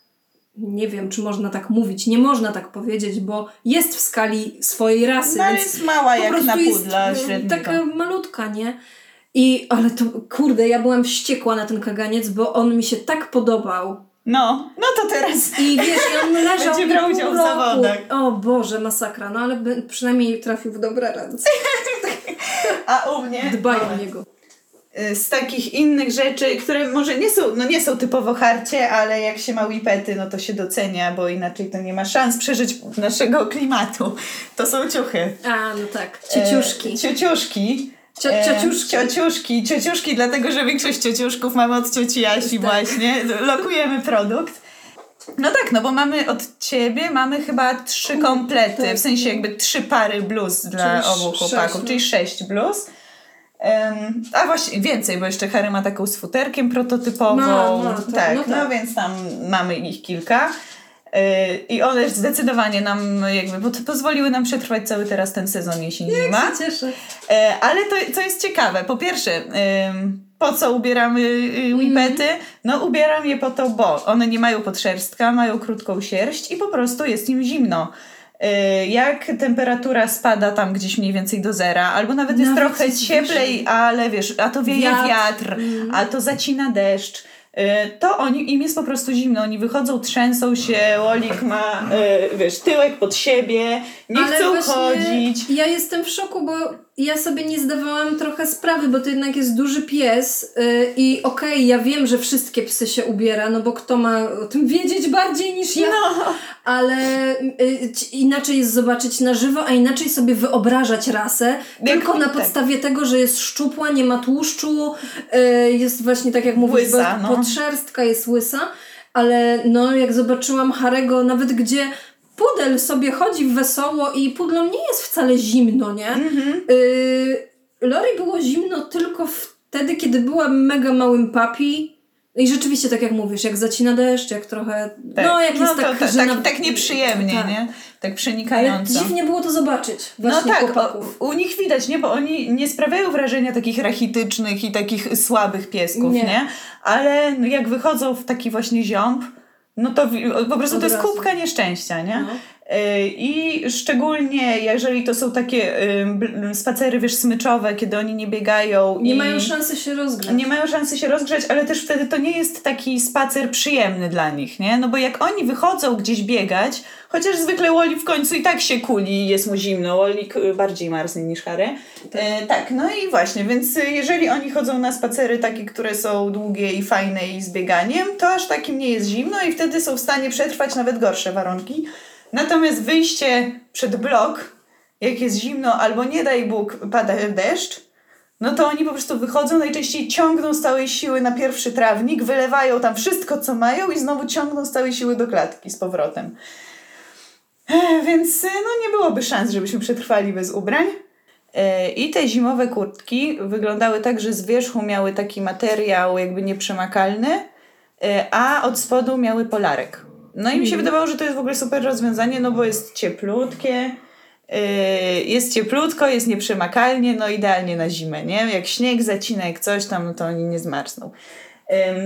nie wiem, czy można tak mówić. Nie można tak powiedzieć, bo jest w skali swojej rasy, No, ale jest mała jak na pudla y, średniego. taka malutka, nie? I, ale to, kurde, ja byłam wściekła na ten kaganiec, bo on mi się tak podobał. No, no to teraz. I wiesz, on leżał Będzie brał udział w zawodach. O Boże, masakra. No ale przynajmniej trafił w dobre ręce. A u mnie. Dbają o niego. Y, Z takich innych rzeczy, które może nie są, no nie są typowo harcie, ale jak się ma whipety, no to się docenia, bo inaczej to nie ma szans przeżyć naszego klimatu. To są ciuchy. A, no tak. Ciuciuszki. E, ciuciuszki. Cio- E, ciociuszki. Ciociuszki, ciociuszki, dlatego że większość ciociuszków mamy od cioci Jasi Tak. właśnie. Lokujemy produkt. No tak, no bo mamy od ciebie, mamy chyba trzy komplety, tak. w sensie jakby trzy pary bluz dla Czyli obu chłopaków, sześć, no. czyli sześć bluz. A właśnie więcej, bo jeszcze Harry ma taką z futerkiem prototypową. Tak, tak, no no, tak. więc tam mamy ich kilka. Yy, I one zdecydowanie nam jakby to pozwoliły nam przetrwać cały teraz ten sezon jesień zima. się cieszę. E, ale to, co jest ciekawe, po pierwsze, po co ubieramy y, whippety? No ubieram je po to, bo one nie mają podszerstka, mają krótką sierść i po prostu jest im zimno. Y, Jak temperatura spada tam gdzieś mniej więcej do zera, albo nawet jest Nawet trochę jest cieplej, wyżej. ale wiesz, a to wieje Wiatr. wiatr, a to zacina deszcz, y, to oni, im jest po prostu zimno. Oni wychodzą, trzęsą się, Łolik ma, y, wiesz, tyłek pod siebie, nie Ale chcą chodzić. Ja jestem w szoku, bo ja sobie nie zdawałam trochę sprawy, bo to jednak jest duży pies yy, i okej, ja wiem, że wszystkie psy się ubiera, no bo kto ma o tym wiedzieć bardziej niż ja, No. ale yy, inaczej jest zobaczyć na żywo, a inaczej sobie wyobrażać rasę, tylko na tak. podstawie tego, że jest szczupła, nie ma tłuszczu, yy, jest właśnie tak jak mówisz, Łysa, no. podszerstka jest łysa, ale no jak zobaczyłam Harego, nawet gdzie pudel sobie chodzi wesoło i pudlom nie jest wcale zimno, nie? Mhm. Yy, Lori było zimno tylko wtedy, kiedy była mega małym papi. I rzeczywiście, tak jak mówisz, jak zacina deszcz, jak trochę. No, jak jest to, tak, to, że tak, na- tak nieprzyjemnie, tak. nie? Tak Ale przenikająco. dziwnie było to zobaczyć. No Właśnie tak, chłopaków. o, u nich widać, nie? Bo oni nie sprawiają wrażenia takich rachitycznych i takich słabych piesków, Nie. nie? Ale no, jak wychodzą w taki właśnie ziąb, no to po prostu to jest kubka nieszczęścia, nie? Y, I szczególnie jeżeli to są takie spacery, wiesz, smyczowe, kiedy oni nie biegają Nie i mają szansy się rozgrzać. nie mają szansy się rozgrzać, ale też wtedy to nie jest taki spacer przyjemny dla nich, nie? No bo jak oni wychodzą gdzieś biegać, chociaż zwykle Wally w końcu i tak się kuli i jest mu zimno, Wally bardziej marznie niż Harry. E, tak, no i właśnie, więc y, jeżeli oni chodzą na spacery takie, które są długie i fajne i z bieganiem, to aż takim nie jest zimno i wtedy są w stanie przetrwać nawet gorsze warunki. Natomiast wyjście przed blok, jak jest zimno albo nie daj Bóg pada deszcz, no to oni po prostu wychodzą, najczęściej ciągną z całej siły na pierwszy trawnik, wylewają tam wszystko, co mają i znowu ciągną z całej siły do klatki z powrotem. Więc y, no nie byłoby szans, żebyśmy przetrwali bez ubrań. E, I te zimowe kurtki wyglądały tak, że z wierzchu miały taki materiał jakby nieprzemakalny, e, a od spodu miały polarek. No i mi się wydawało, że to jest w ogóle super rozwiązanie, no bo jest cieplutkie, e, jest cieplutko, jest nieprzemakalnie, no idealnie na zimę, nie? Jak śnieg zacina, jak coś tam, no to oni nie zmarzną.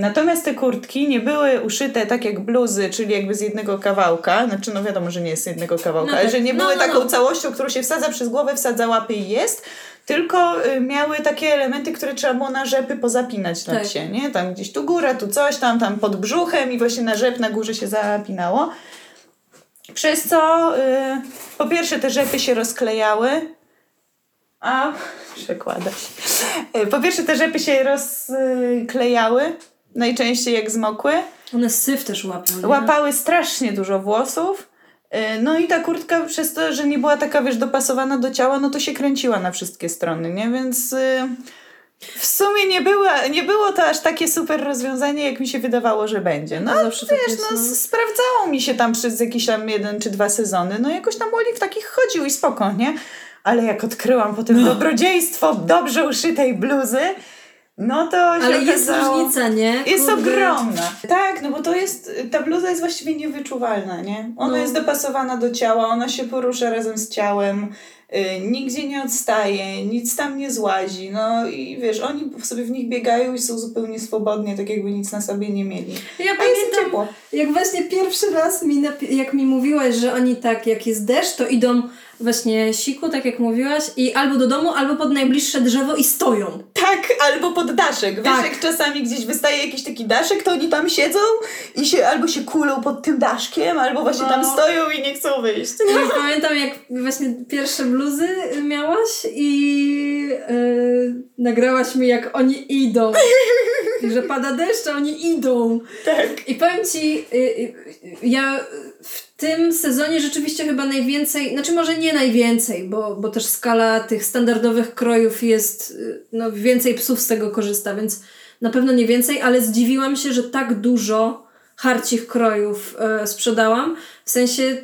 Natomiast te kurtki nie były uszyte tak jak bluzy, czyli jakby z jednego kawałka. Znaczy, no wiadomo, że nie jest z jednego kawałka, No ale tak. że nie No, były no, taką no. całością, którą się wsadza przez głowę, wsadza łapy i jest. Tylko y, miały takie elementy, które trzeba było na rzepy pozapinać na Tak. się, nie? Tam gdzieś tu góra, tu coś, tam, tam pod brzuchem i właśnie na rzep na górze się zapinało. Przez co y, po pierwsze te rzepy się rozklejały, a przekłada się. Y, Po pierwsze te rzepy się rozklejały, najczęściej jak zmokły. One syf też łapią. nie? Łapały strasznie dużo włosów. Y, No i ta kurtka przez to, że nie była taka, wiesz, dopasowana do ciała, no to się kręciła na wszystkie strony, nie? Więc y, w sumie nie, była, nie było to aż takie super rozwiązanie, jak mi się wydawało, że będzie. No No, tak wiesz, jest, no, no. sprawdzało mi się tam przez jakiś tam jeden czy dwa sezony. No jakoś tam Wally w takich chodził i spoko, nie? Ale jak odkryłam potem No. dobrodziejstwo dobrze uszytej bluzy, no to Ale jest okazało... różnica, nie? Jest Kurde. ogromna. Tak, no bo to jest, ta bluza jest właściwie niewyczuwalna, nie? Ona No. jest dopasowana do ciała, ona się porusza razem z ciałem, y, nigdzie nie odstaje, nic tam nie złazi, no i wiesz, oni sobie w nich biegają i są zupełnie swobodnie, tak jakby nic na sobie nie mieli. Ja A jest pamiętam, ciepło. jak właśnie pierwszy raz mi jak mi mówiłaś, że oni tak, jak jest deszcz, to idą właśnie siku, tak jak mówiłaś, i albo do domu, albo pod najbliższe drzewo i stoją. Tak, albo pod daszek. Wiesz, Tak. jak czasami gdzieś wystaje jakiś taki daszek, to oni tam siedzą i się albo się kulą pod tym daszkiem, albo właśnie tam No. stoją i nie chcą wyjść. I pamiętam, jak właśnie pierwsze bluzy miałaś i yy, nagrałaś mi, jak oni idą. I że pada deszcz, a oni idą. Tak. I powiem ci, y, y, ja w tym sezonie rzeczywiście chyba najwięcej, znaczy może nie najwięcej, bo, bo też skala tych standardowych krojów jest, y, no więcej psów z tego korzysta, więc na pewno nie więcej, ale zdziwiłam się, że tak dużo harcich krojów e, sprzedałam. W sensie,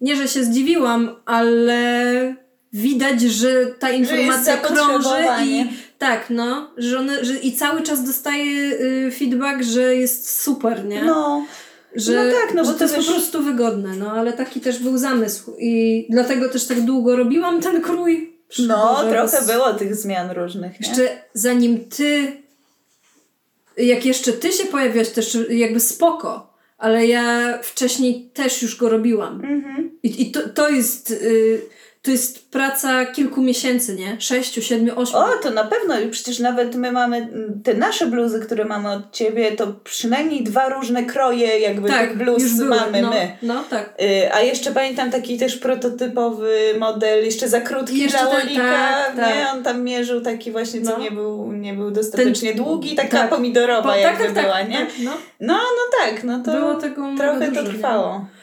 nie, że się zdziwiłam, ale widać, że ta informacja krąży i tak, no, że, one, że i cały czas dostaje y, feedback, że jest super, nie? No. Że, no tak, no bo to jest wiesz- po prostu wygodne, no ale taki też był zamysł i dlatego też tak długo robiłam ten krój. No, trochę było tych zmian różnych. Nie? Jeszcze zanim ty, jak jeszcze ty się pojawiasz, też jakby spoko, ale ja wcześniej też już go robiłam. Mhm. I, i to, to jest... Y, to jest praca kilku miesięcy, nie? Sześciu, siedmiu, ośmiu. O, to na pewno. I Przecież nawet my mamy mm, te nasze bluzy, które mamy od ciebie, to przynajmniej dwa różne kroje jakby tych bluz Tak, już były. mamy no, my. No, tak. Y, A jeszcze pamiętam taki też prototypowy model, jeszcze za krótki Jeszcze dla ten- Olika, tak, nie? tak. On tam mierzył taki właśnie, co No. nie, był, nie był dostatecznie długi, taka tak. pomidorowa Po- tak, jakby tak, tak, była, nie? tak, no. No, no tak, no to Było tego trochę dużo, to nie?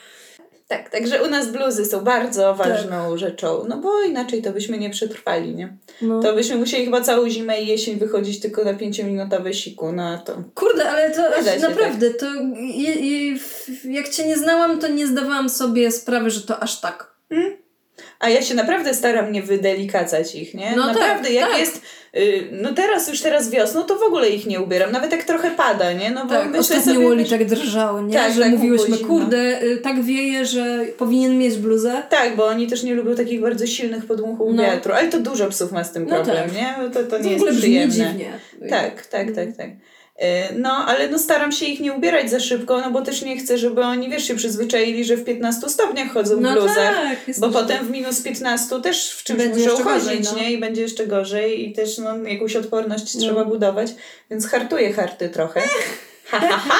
Tak, także u nas bluzy są bardzo ważną rzeczą, no bo inaczej to byśmy nie przetrwali, nie? No. To byśmy musieli chyba całą zimę i jesień wychodzić tylko na pięciominutowe siku, no a to... Kurde, ale to się tak. naprawdę, to je, je, jak cię nie znałam, to nie zdawałam sobie sprawy, że to aż tak. A ja się naprawdę staram nie wydelikacać ich, nie? No tak, naprawdę, jak tak. jest... Y, no teraz, już teraz wiosną, to w ogóle ich nie ubieram, nawet jak trochę pada, nie? No bo Tak, myślę ostatnio sobie... Woli tak drżało, nie? Tak, że tak, mówiłyśmy, kurde, y, tak wieje, że powinien mieć bluzę. Tak, bo oni też nie lubią takich bardzo silnych podmuchów No. wiatru, ale to dużo psów ma z tym No problem, tak. nie? Bo To, to To nie ogóle jest przyjemne. dziwnie. Tak, tak, Mm. tak, tak. Y, No, ale no staram się ich nie ubierać za szybko, no bo też nie chcę, żeby oni, wiesz, się przyzwyczaili, że w 15 stopniach chodzą w No bluzach. tak, Bo potem w minus 15 też w czymś Będzie muszą chodzić, gorzej, no. nie? I będzie jeszcze gorzej i też no, jakąś odporność No. trzeba budować, więc hartuję harty trochę. Ha, ha, ha!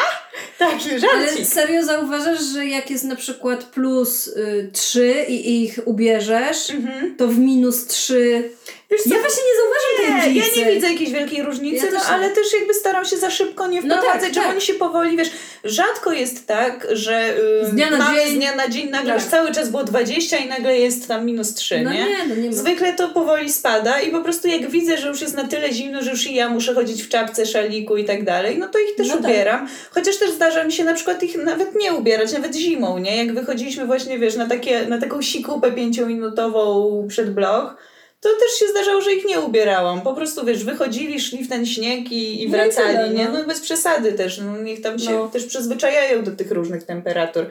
Taki Ale żarcik. serio zauważasz, że jak jest na przykład plus y, 3 i ich ubierzesz, Mhm. to w minus 3 Wiesz co, Ja właśnie nie zauważam tej nie, ja różnicy. nie widzę jakiejś wielkiej różnicy, Ja no, też ale też jakby staram się za szybko nie No wprowadzać, tak, żeby tak. oni się powoli, wiesz, rzadko jest tak, że y, Z dnia na dzień- z dnia na dzień nagle Tak. już cały czas było 20 i nagle jest tam minus 3, No nie? nie, no nie ma. Zwykle to powoli spada i po prostu jak widzę, że już jest na tyle zimno, że już i ja muszę chodzić w czapce, szaliku i tak dalej, no to ich też No tak. ubieram. Chociaż też zdarza mi się na przykład ich nawet nie ubierać, nawet zimą, nie? Jak wychodziliśmy właśnie, wiesz, na, takie, na taką sikupę pięciominutową przed blok, to też się zdarzało, że ich nie ubierałam. Po prostu, wiesz, wychodzili, szli w ten śnieg i, i No i wracali, tyle, nie? no. No bez przesady też, no niech tam się No. też przyzwyczajają do tych różnych temperatur,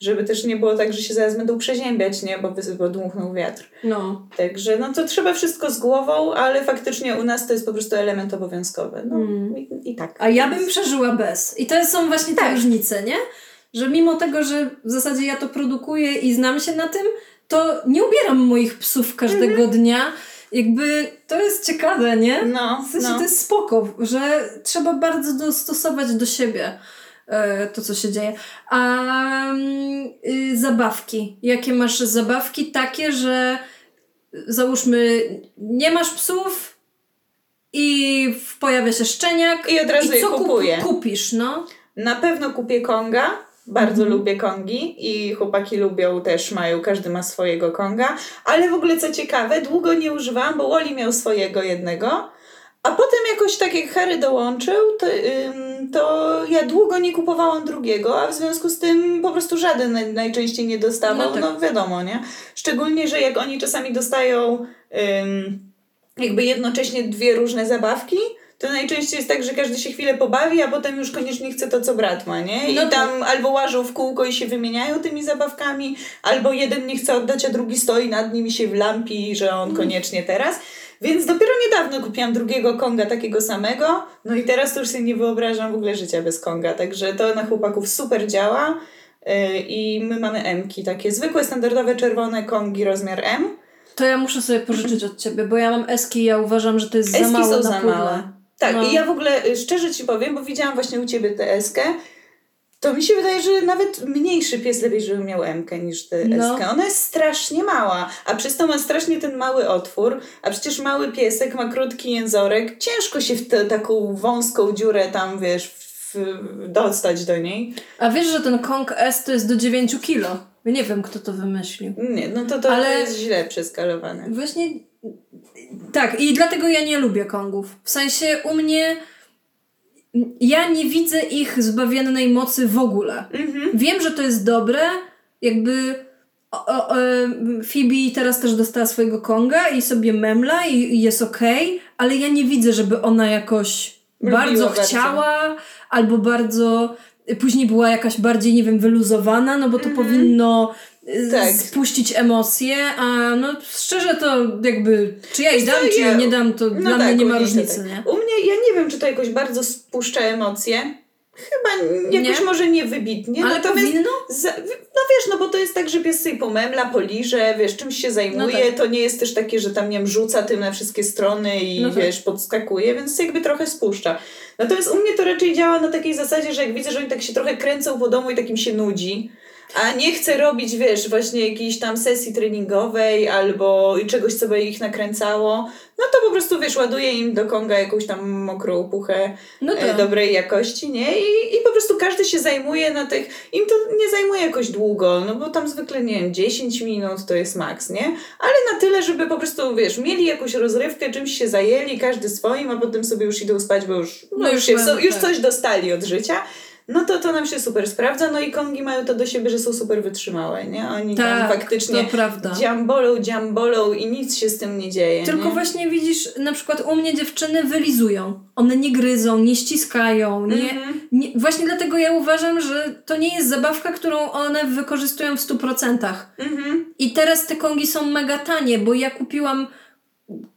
żeby też nie było tak, że się zaraz będą przeziębiać, nie? Bo, bo dmuchnął wiatr. No. Także no to trzeba wszystko z głową, ale faktycznie u nas to jest po prostu element obowiązkowy. No Mm. i, i tak. A ja bym przeżyła bez. I to są właśnie te Tak. różnice, nie? Że mimo tego, że w zasadzie ja to produkuję i znam się na tym, to nie ubieram moich psów każdego Mhm. dnia. Jakby to jest ciekawe, nie? No, W sensie no. to jest spoko, że trzeba bardzo dostosować do siebie to, co się dzieje. A mm, y, zabawki. Jakie masz zabawki? Takie, że załóżmy, nie masz psów i pojawia się szczeniak. I od razu je co kup- kupuję. kupisz, no? Na pewno kupię konga. Bardzo Mhm. lubię kongi i chłopaki lubią też, mają, każdy ma swojego konga. Ale w ogóle co ciekawe, długo nie używałam, bo Wally miał swojego jednego. A potem jakoś tak jak Harry dołączył, to, ym, to ja długo nie kupowałam drugiego, a w związku z tym po prostu żaden naj, najczęściej nie dostawał. No No, tak. wiadomo, nie? Szczególnie, że jak oni czasami dostają ym, jakby jednocześnie dwie różne zabawki, to najczęściej jest tak, że każdy się chwilę pobawi, a potem już koniecznie chce to, co brat ma, nie? I No tak. tam albo łażą w kółko i się wymieniają tymi zabawkami, albo jeden nie chce oddać, a drugi stoi nad nim i się wlampi, że on koniecznie teraz. Więc dopiero niedawno kupiłam drugiego Konga takiego samego, no i teraz to już sobie nie wyobrażam w ogóle życia bez Konga, także to na chłopaków super działa. Yy, I my mamy M-ki, takie zwykłe, standardowe czerwone Kongi rozmiar M. To ja muszę sobie pożyczyć od ciebie, bo ja mam eski i ja uważam, że to jest za Eski mało są na za pudle. małe. Tak, No. i ja w ogóle y, szczerze ci powiem, bo widziałam właśnie u ciebie tę eskę, to mi się wydaje, że nawet mniejszy pies lepiej, żeby miał M-kę niż tę No. eskę. Ona jest strasznie mała, a przez to ma strasznie ten mały otwór, a przecież mały piesek ma krótki jęzorek, ciężko się w tę taką wąską dziurę tam, wiesz, w, dostać do niej. A wiesz, że ten Kong S to jest do 9 kilo? Ja nie wiem, kto to wymyślił. Nie, no to to Ale- jest źle przeskalowane. Właśnie tak, i dlatego ja nie lubię Kongów. W sensie u mnie ja nie widzę ich zbawiennej mocy w ogóle. Mhm. Wiem, że to jest dobre, jakby o, o, e, Phoebe teraz też dostała swojego Konga i sobie memla i, i jest okej, ale ja nie widzę, żeby ona jakoś Lubiła bardzo bardzo. chciała albo bardzo później była jakaś bardziej, nie wiem, wyluzowana, no bo to Mhm. powinno Tak. spuścić emocje, a no szczerze to jakby czy ja jej dam, czy ja- nie dam, to No dla tak, mnie nie ma różnicy, tak. nie? U mnie, ja nie wiem, czy to jakoś bardzo spuszcza emocje. Chyba jakoś Nie? może nie wybitnie. Ale natomiast powinno? za, no wiesz, no bo to jest tak, że pies sobie pomemla, poliże, wiesz, czymś się zajmuje. No tak. To nie jest też takie, że tam nie wiem, rzuca tym na wszystkie strony i No tak. wiesz, podskakuje, więc jakby trochę spuszcza. Natomiast u mnie to raczej działa na takiej zasadzie, że jak widzę, że oni tak się trochę kręcą po domu i takim się nudzi, a nie chce robić, wiesz, właśnie jakiejś tam sesji treningowej albo czegoś, co by ich nakręcało, no to po prostu, wiesz, ładuję im do konga jakąś tam mokrą puchę No e, tak. dobrej jakości, nie? I, I po prostu każdy się zajmuje na tych, im to nie zajmuje jakoś długo, no bo tam zwykle, nie wiem, 10 minut to jest maks, nie? Ale na tyle, żeby po prostu, wiesz, mieli jakąś rozrywkę, czymś się zajęli, każdy swoim, a potem sobie już idą spać, bo już, no, No już, się, so, już tak. coś dostali od życia. No to to nam się super sprawdza, no i kongi mają to do siebie, że są super wytrzymałe, nie? Oni tam Tak, faktycznie to prawda. dziambolą, dziambolą i nic się z tym nie dzieje, Tylko nie? właśnie widzisz, na przykład u mnie dziewczyny wylizują. One nie gryzą, nie ściskają, nie, Mhm. nie... Właśnie dlatego ja uważam, że to nie jest zabawka, którą one wykorzystują w 100%. Mhm. I teraz te kongi są mega tanie, bo ja kupiłam...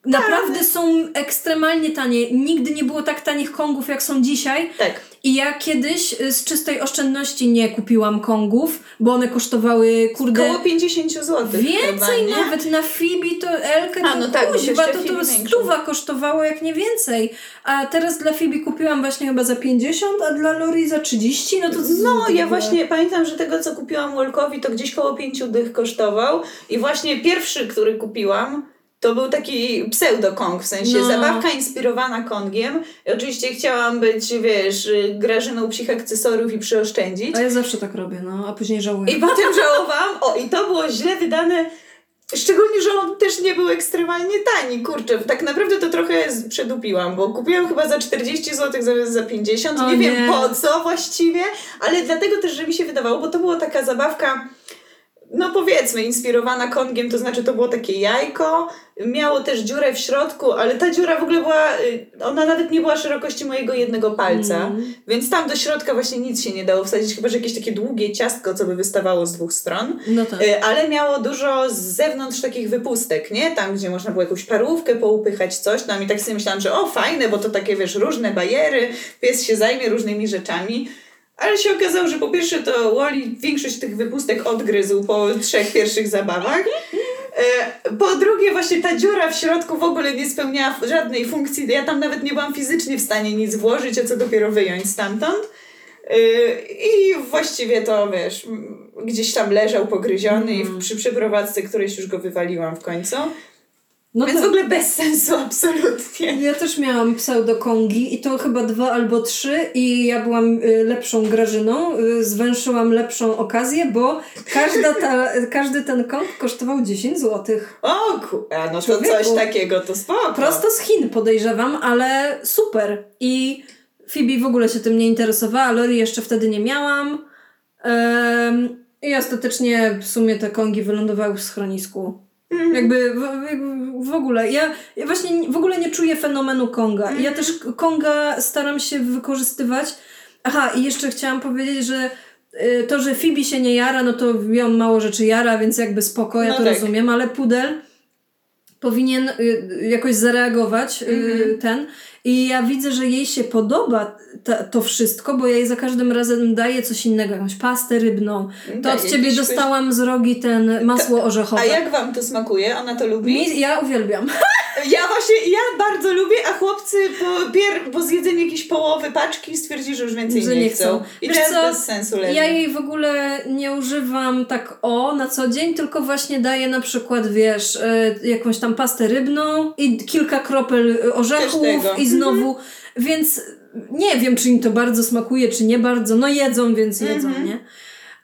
Naprawdę są ekstremalnie tanie. Nigdy nie było tak tanich kongów, jak są dzisiaj. Tak. I ja kiedyś y, z czystej oszczędności nie kupiłam kongów, bo one kosztowały, kurde... Koło 50 zł Więcej chyba, nawet na Fibi to Elkę A, to no tak, bo kuźwa, to, to stuwa kosztowało jak nie więcej. A teraz dla Fibi kupiłam właśnie chyba za 50, a dla Lori za 30, no to No, to ja właśnie pamiętam, że tego, co kupiłam Wolkowi, to gdzieś koło pięciu dych kosztował. I właśnie pierwszy, który kupiłam, to był taki pseudo-kong, w sensie No. zabawka inspirowana kongiem. I oczywiście chciałam być, wiesz, grażyną psich akcesoriów i przyoszczędzić. A ja zawsze tak robię, no, a później żałuję. I potem żałowałam, o i to było źle wydane, szczególnie, że on też nie był ekstremalnie tani, kurczę, tak naprawdę to trochę przedupiłam, bo kupiłam chyba za 40 zł zamiast za 50, O nie, wiem po co właściwie, ale dlatego też, że mi się wydawało, bo to była taka zabawka, no powiedzmy, inspirowana kongiem, to znaczy to było takie jajko, miało też dziurę w środku, ale ta dziura w ogóle była, y, ona nawet nie była szerokości mojego jednego palca, Mm. więc tam do środka właśnie nic się nie dało wsadzić, chyba że jakieś takie długie ciastko, co by wystawało z dwóch stron. No tak. Y, Ale miało dużo z zewnątrz takich wypustek, nie? Tam, gdzie można było jakąś parówkę poupychać, coś tam. I tak sobie myślałam, że o, fajne, bo to takie, wiesz, różne bariery, pies się zajmie różnymi rzeczami. Ale się okazało, że po pierwsze to Wally większość tych wypustek odgryzł po trzech pierwszych zabawach. E, Po drugie, właśnie ta dziura w środku w ogóle nie spełniała żadnej funkcji. Ja tam nawet nie byłam fizycznie w stanie nic włożyć, a co dopiero wyjąć stamtąd. E, I właściwie to, wiesz, gdzieś tam leżał pogryziony i w- przy przeprowadzce którejś już go wywaliłam w końcu. No Więc tak. w ogóle bez sensu absolutnie. Ja też miałam pseudo-kongi i to chyba dwa albo trzy i ja byłam y, lepszą Grażyną, y, zwęszyłam lepszą okazję, bo każda ta, każdy ten kong kosztował 10 zł. O ku... A no to Człowieku. coś takiego, to spoko. Prosto z Chin podejrzewam, ale super. I Phoebe w ogóle się tym nie interesowała, Lori jeszcze wtedy nie miałam. Em, I ostatecznie w sumie te kongi wylądowały w schronisku. Jakby w, jakby w ogóle, ja, ja właśnie w ogóle nie czuję fenomenu Konga. Ja też Konga staram się wykorzystywać. Aha, i jeszcze chciałam powiedzieć, że y, to, że Phoebe się nie jara, no to ją mało rzeczy jara, więc jakby spoko, ja No to tak. rozumiem, ale pudel powinien y, jakoś zareagować y, ten. I ja widzę, że jej się podoba ta, to wszystko, bo ja jej za każdym razem daję coś innego, jakąś pastę rybną. To Daje od ciebie jakiś dostałam z rogi ten masło orzechowe. A jak wam to smakuje? Ona to lubi? Mi, ja uwielbiam. Ja właśnie, ja bardzo lubię, a chłopcy po, pier, po zjedzeniu jakiejś połowy paczki stwierdzili, że już więcej Że nie, nie chcą. I Wiesz teraz co? bez sensu leży. Ja jej w ogóle nie używam tak o na co dzień, tylko właśnie daję na przykład, wiesz, e, jakąś tam pastę rybną i kilka kropel orzechów i znowu, więc nie wiem, czy im to bardzo smakuje, czy nie bardzo. No jedzą, więc jedzą, Mhm. nie?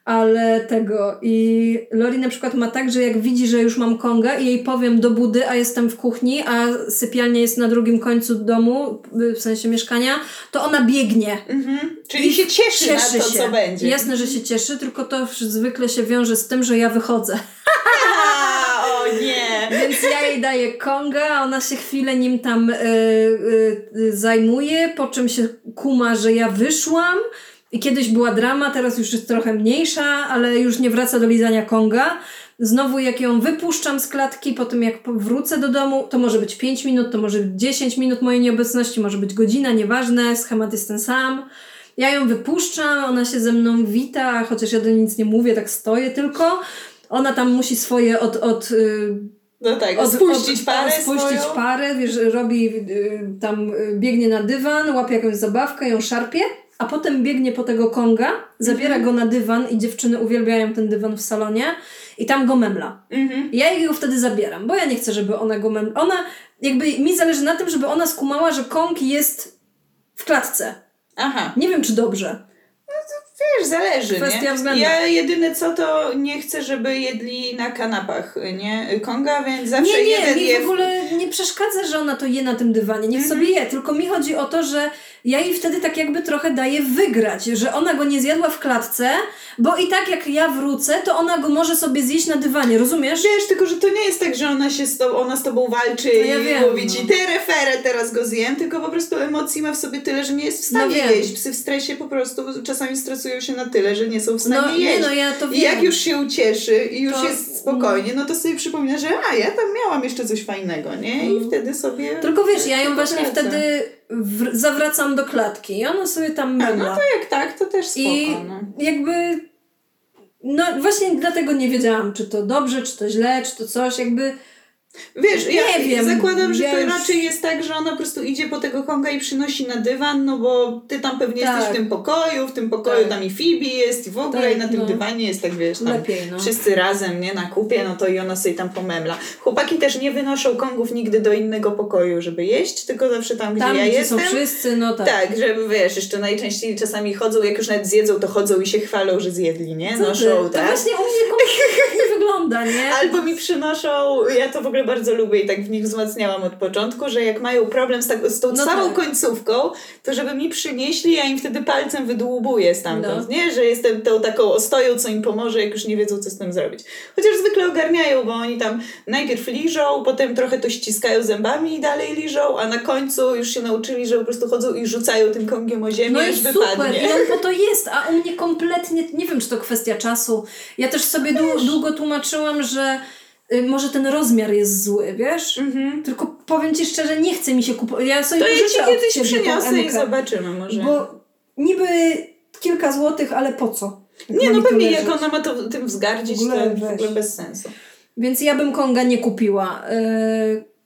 Ale tego i Lori na przykład ma tak, że jak widzi, że już mam konga i jej powiem do budy, a jestem w kuchni, a sypialnia jest na drugim końcu domu, w sensie mieszkania, to ona biegnie. Mhm. Czyli się cieszy, na to, co będzie. Jasne, że się cieszy, tylko to zwykle się wiąże z tym, że ja wychodzę. Daję konga, ona się chwilę nim tam y, y, zajmuje, po czym się kuma, że ja wyszłam. I kiedyś była drama, teraz już jest trochę mniejsza, ale już nie wraca do lizania konga. Znowu jak ją wypuszczam z klatki, potem jak po- wrócę do domu, to może być 5 minut, to może być 10 minut mojej nieobecności, może być godzina, nieważne, schemat jest ten sam. Ja ją wypuszczam, ona się ze mną wita, chociaż ja do niej nic nie mówię, tak stoję tylko. Ona tam musi swoje od, od y, No tak, od, spuścić od, parę spuścić swoją. parę, wiesz, robi y, tam, y, biegnie na dywan, łapie jakąś zabawkę, ją szarpie, a potem biegnie po tego konga, zabiera Mhm. go na dywan i dziewczyny uwielbiają ten dywan w salonie i tam go memla. Mhm. Ja jej go wtedy zabieram, bo ja nie chcę, żeby ona go memla. Ona, jakby mi zależy na tym, żeby ona skumała, że kong jest w klatce. Aha. Nie wiem, czy dobrze. Wiesz, zależy, Kwestia nie? względu. Ja jedyne co to nie chcę, żeby jedli na kanapach, nie? Konga, więc zawsze Nie, nie, jeden mi je w ogóle nie przeszkadza, że ona to je na tym dywanie. Niech Mhm. sobie je. Tylko mi chodzi o to, że ja jej wtedy tak jakby trochę daję wygrać, że ona go nie zjadła w klatce, bo i tak jak ja wrócę, to ona go może sobie zjeść na dywanie, rozumiesz? Wiesz, tylko że to nie jest tak, że ona się z tobą, ona z tobą walczy No ja i wiem, mówi ci no. ty referę, teraz go zjem, tylko po prostu emocji ma w sobie tyle, że nie jest w stanie No jeść. Psy w stresie po prostu czasami stresują się na tyle, że nie są w stanie No nie, jeść. no ja to I wiem. jak już się ucieszy i już To- jest spokojnie, no to sobie przypomina, że a, ja tam miałam jeszcze coś fajnego, nie? I wtedy sobie... Mm. Tylko wiesz, ja ją właśnie wtedy w- zawracam do klatki i ona sobie tam A, memla. no to jak tak, to też spoko, I no. jakby. No właśnie dlatego nie wiedziałam, czy to dobrze, czy to źle, czy to coś, jakby. Wiesz, ja Nie wiem, zakładam, że ja to raczej jest tak, że ona po prostu idzie po tego konga i przynosi na dywan, no bo ty tam pewnie Tak. jesteś w tym pokoju, w tym pokoju Tak. tam i Phoebe jest i w ogóle Tak, i na tym no. dywanie jest tak, wiesz, tam Lepiej, no. wszyscy razem, nie, na kupie, no to i ona sobie tam pomemla. Chłopaki też nie wynoszą kongów nigdy do innego pokoju, żeby jeść, tylko zawsze tam, gdzie Tam, ja gdzie jestem. są wszyscy, no tak. Tak, żeby wiesz, jeszcze najczęściej czasami chodzą, jak już nawet zjedzą, to chodzą i się chwalą, że zjedli, nie? Co ty? Noszą, To tak? właśnie u mnie wygląda, nie? Albo mi przynoszą, ja to w ogóle bardzo lubię i tak w nich wzmacniałam od początku, że jak mają problem z, tak, z tą No całą tak. końcówką, to żeby mi przynieśli, ja im wtedy palcem wydłubuję stamtąd, No. nie? Że jestem tą taką ostoją, co im pomoże, jak już nie wiedzą, co z tym zrobić. Chociaż zwykle ogarniają, bo oni tam najpierw liżą, potem trochę to ściskają zębami i dalej liżą, a na końcu już się nauczyli, że po prostu chodzą i rzucają tym kongiem o ziemię, No i aż super, wypadnie. on po to jest, a u mnie kompletnie, nie wiem czy to kwestia czasu. Ja też sobie dłu- długo tłumaczyłam, że y, może ten rozmiar jest zły, wiesz? Mhm. Tylko powiem Ci szczerze, nie chce mi się kupować. Ja sobie To ja ci kiedyś przyniosę i zobaczymy może. Bo niby kilka złotych, ale po co? Nie, Ma no pewnie jak ona ma to tym wzgardzić, W to w ogóle bez sensu. Więc ja bym Konga nie kupiła. Yy,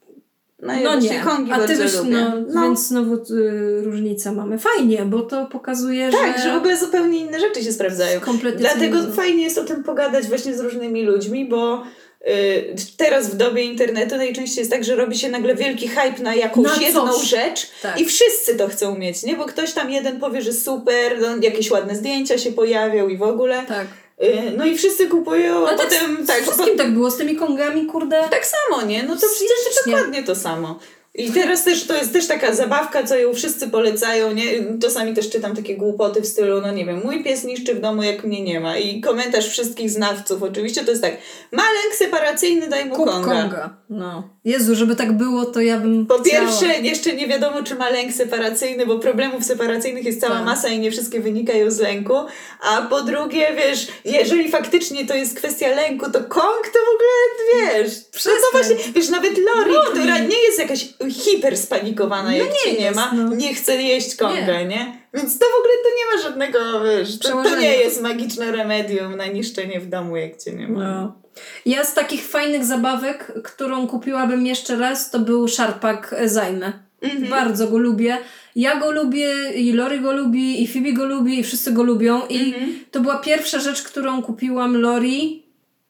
No, no nie, kongi a ty byś, no, No. więc znowu y, różnicę mamy. Fajnie, bo to pokazuje, Tak, że... że w ogóle zupełnie inne rzeczy się sprawdzają. Kompletnie Dlatego fajnie jest o tym pogadać właśnie z różnymi ludźmi, bo y, teraz w dobie internetu najczęściej jest tak, że robi się nagle wielki hype na jakąś Na jedną coś. rzecz Tak. i wszyscy to chcą mieć, nie? Bo ktoś tam jeden powie, że super, no, jakieś ładne zdjęcia się pojawią i w ogóle. Tak. Y, no i wszyscy kupują, a Ale potem tak, tak, z wszystkim tak było, z tymi Kongami, kurde. Tak samo, nie? No to przecież dokładnie to samo. I teraz też to jest też taka zabawka, co ją wszyscy polecają, nie? Czasami też czytam takie głupoty w stylu, no nie wiem, mój pies niszczy w domu, jak mnie nie ma. I komentarz wszystkich znawców oczywiście to jest tak, ma lęk separacyjny, daj mu Kup konga. Konga. No. Jezu, żeby tak było, to ja bym Po chciała. pierwsze, jeszcze nie wiadomo, czy ma lęk separacyjny, bo problemów separacyjnych jest cała Tak. masa i nie wszystkie wynikają z lęku. A po drugie, wiesz, jeżeli faktycznie to jest kwestia lęku, to Kong to w ogóle, wiesz, no to właśnie, wiesz, nawet Lori, Lori. która nie jest jakaś hiper spanikowana, No jak nie cię nie jest, ma, no. nie chce jeść Konga, nie. Więc to w ogóle to nie ma żadnego, wiesz, to, to nie jest magiczne remedium na niszczenie w domu, jak cię nie ma. No. Ja z takich fajnych zabawek, którą kupiłabym jeszcze raz, to był szarpak Zajmę. Mhm. Bardzo go lubię. Ja go lubię, i Lori go lubi, i Phoebe go lubi, i wszyscy go lubią. I Mhm. to była pierwsza rzecz, którą kupiłam Lori,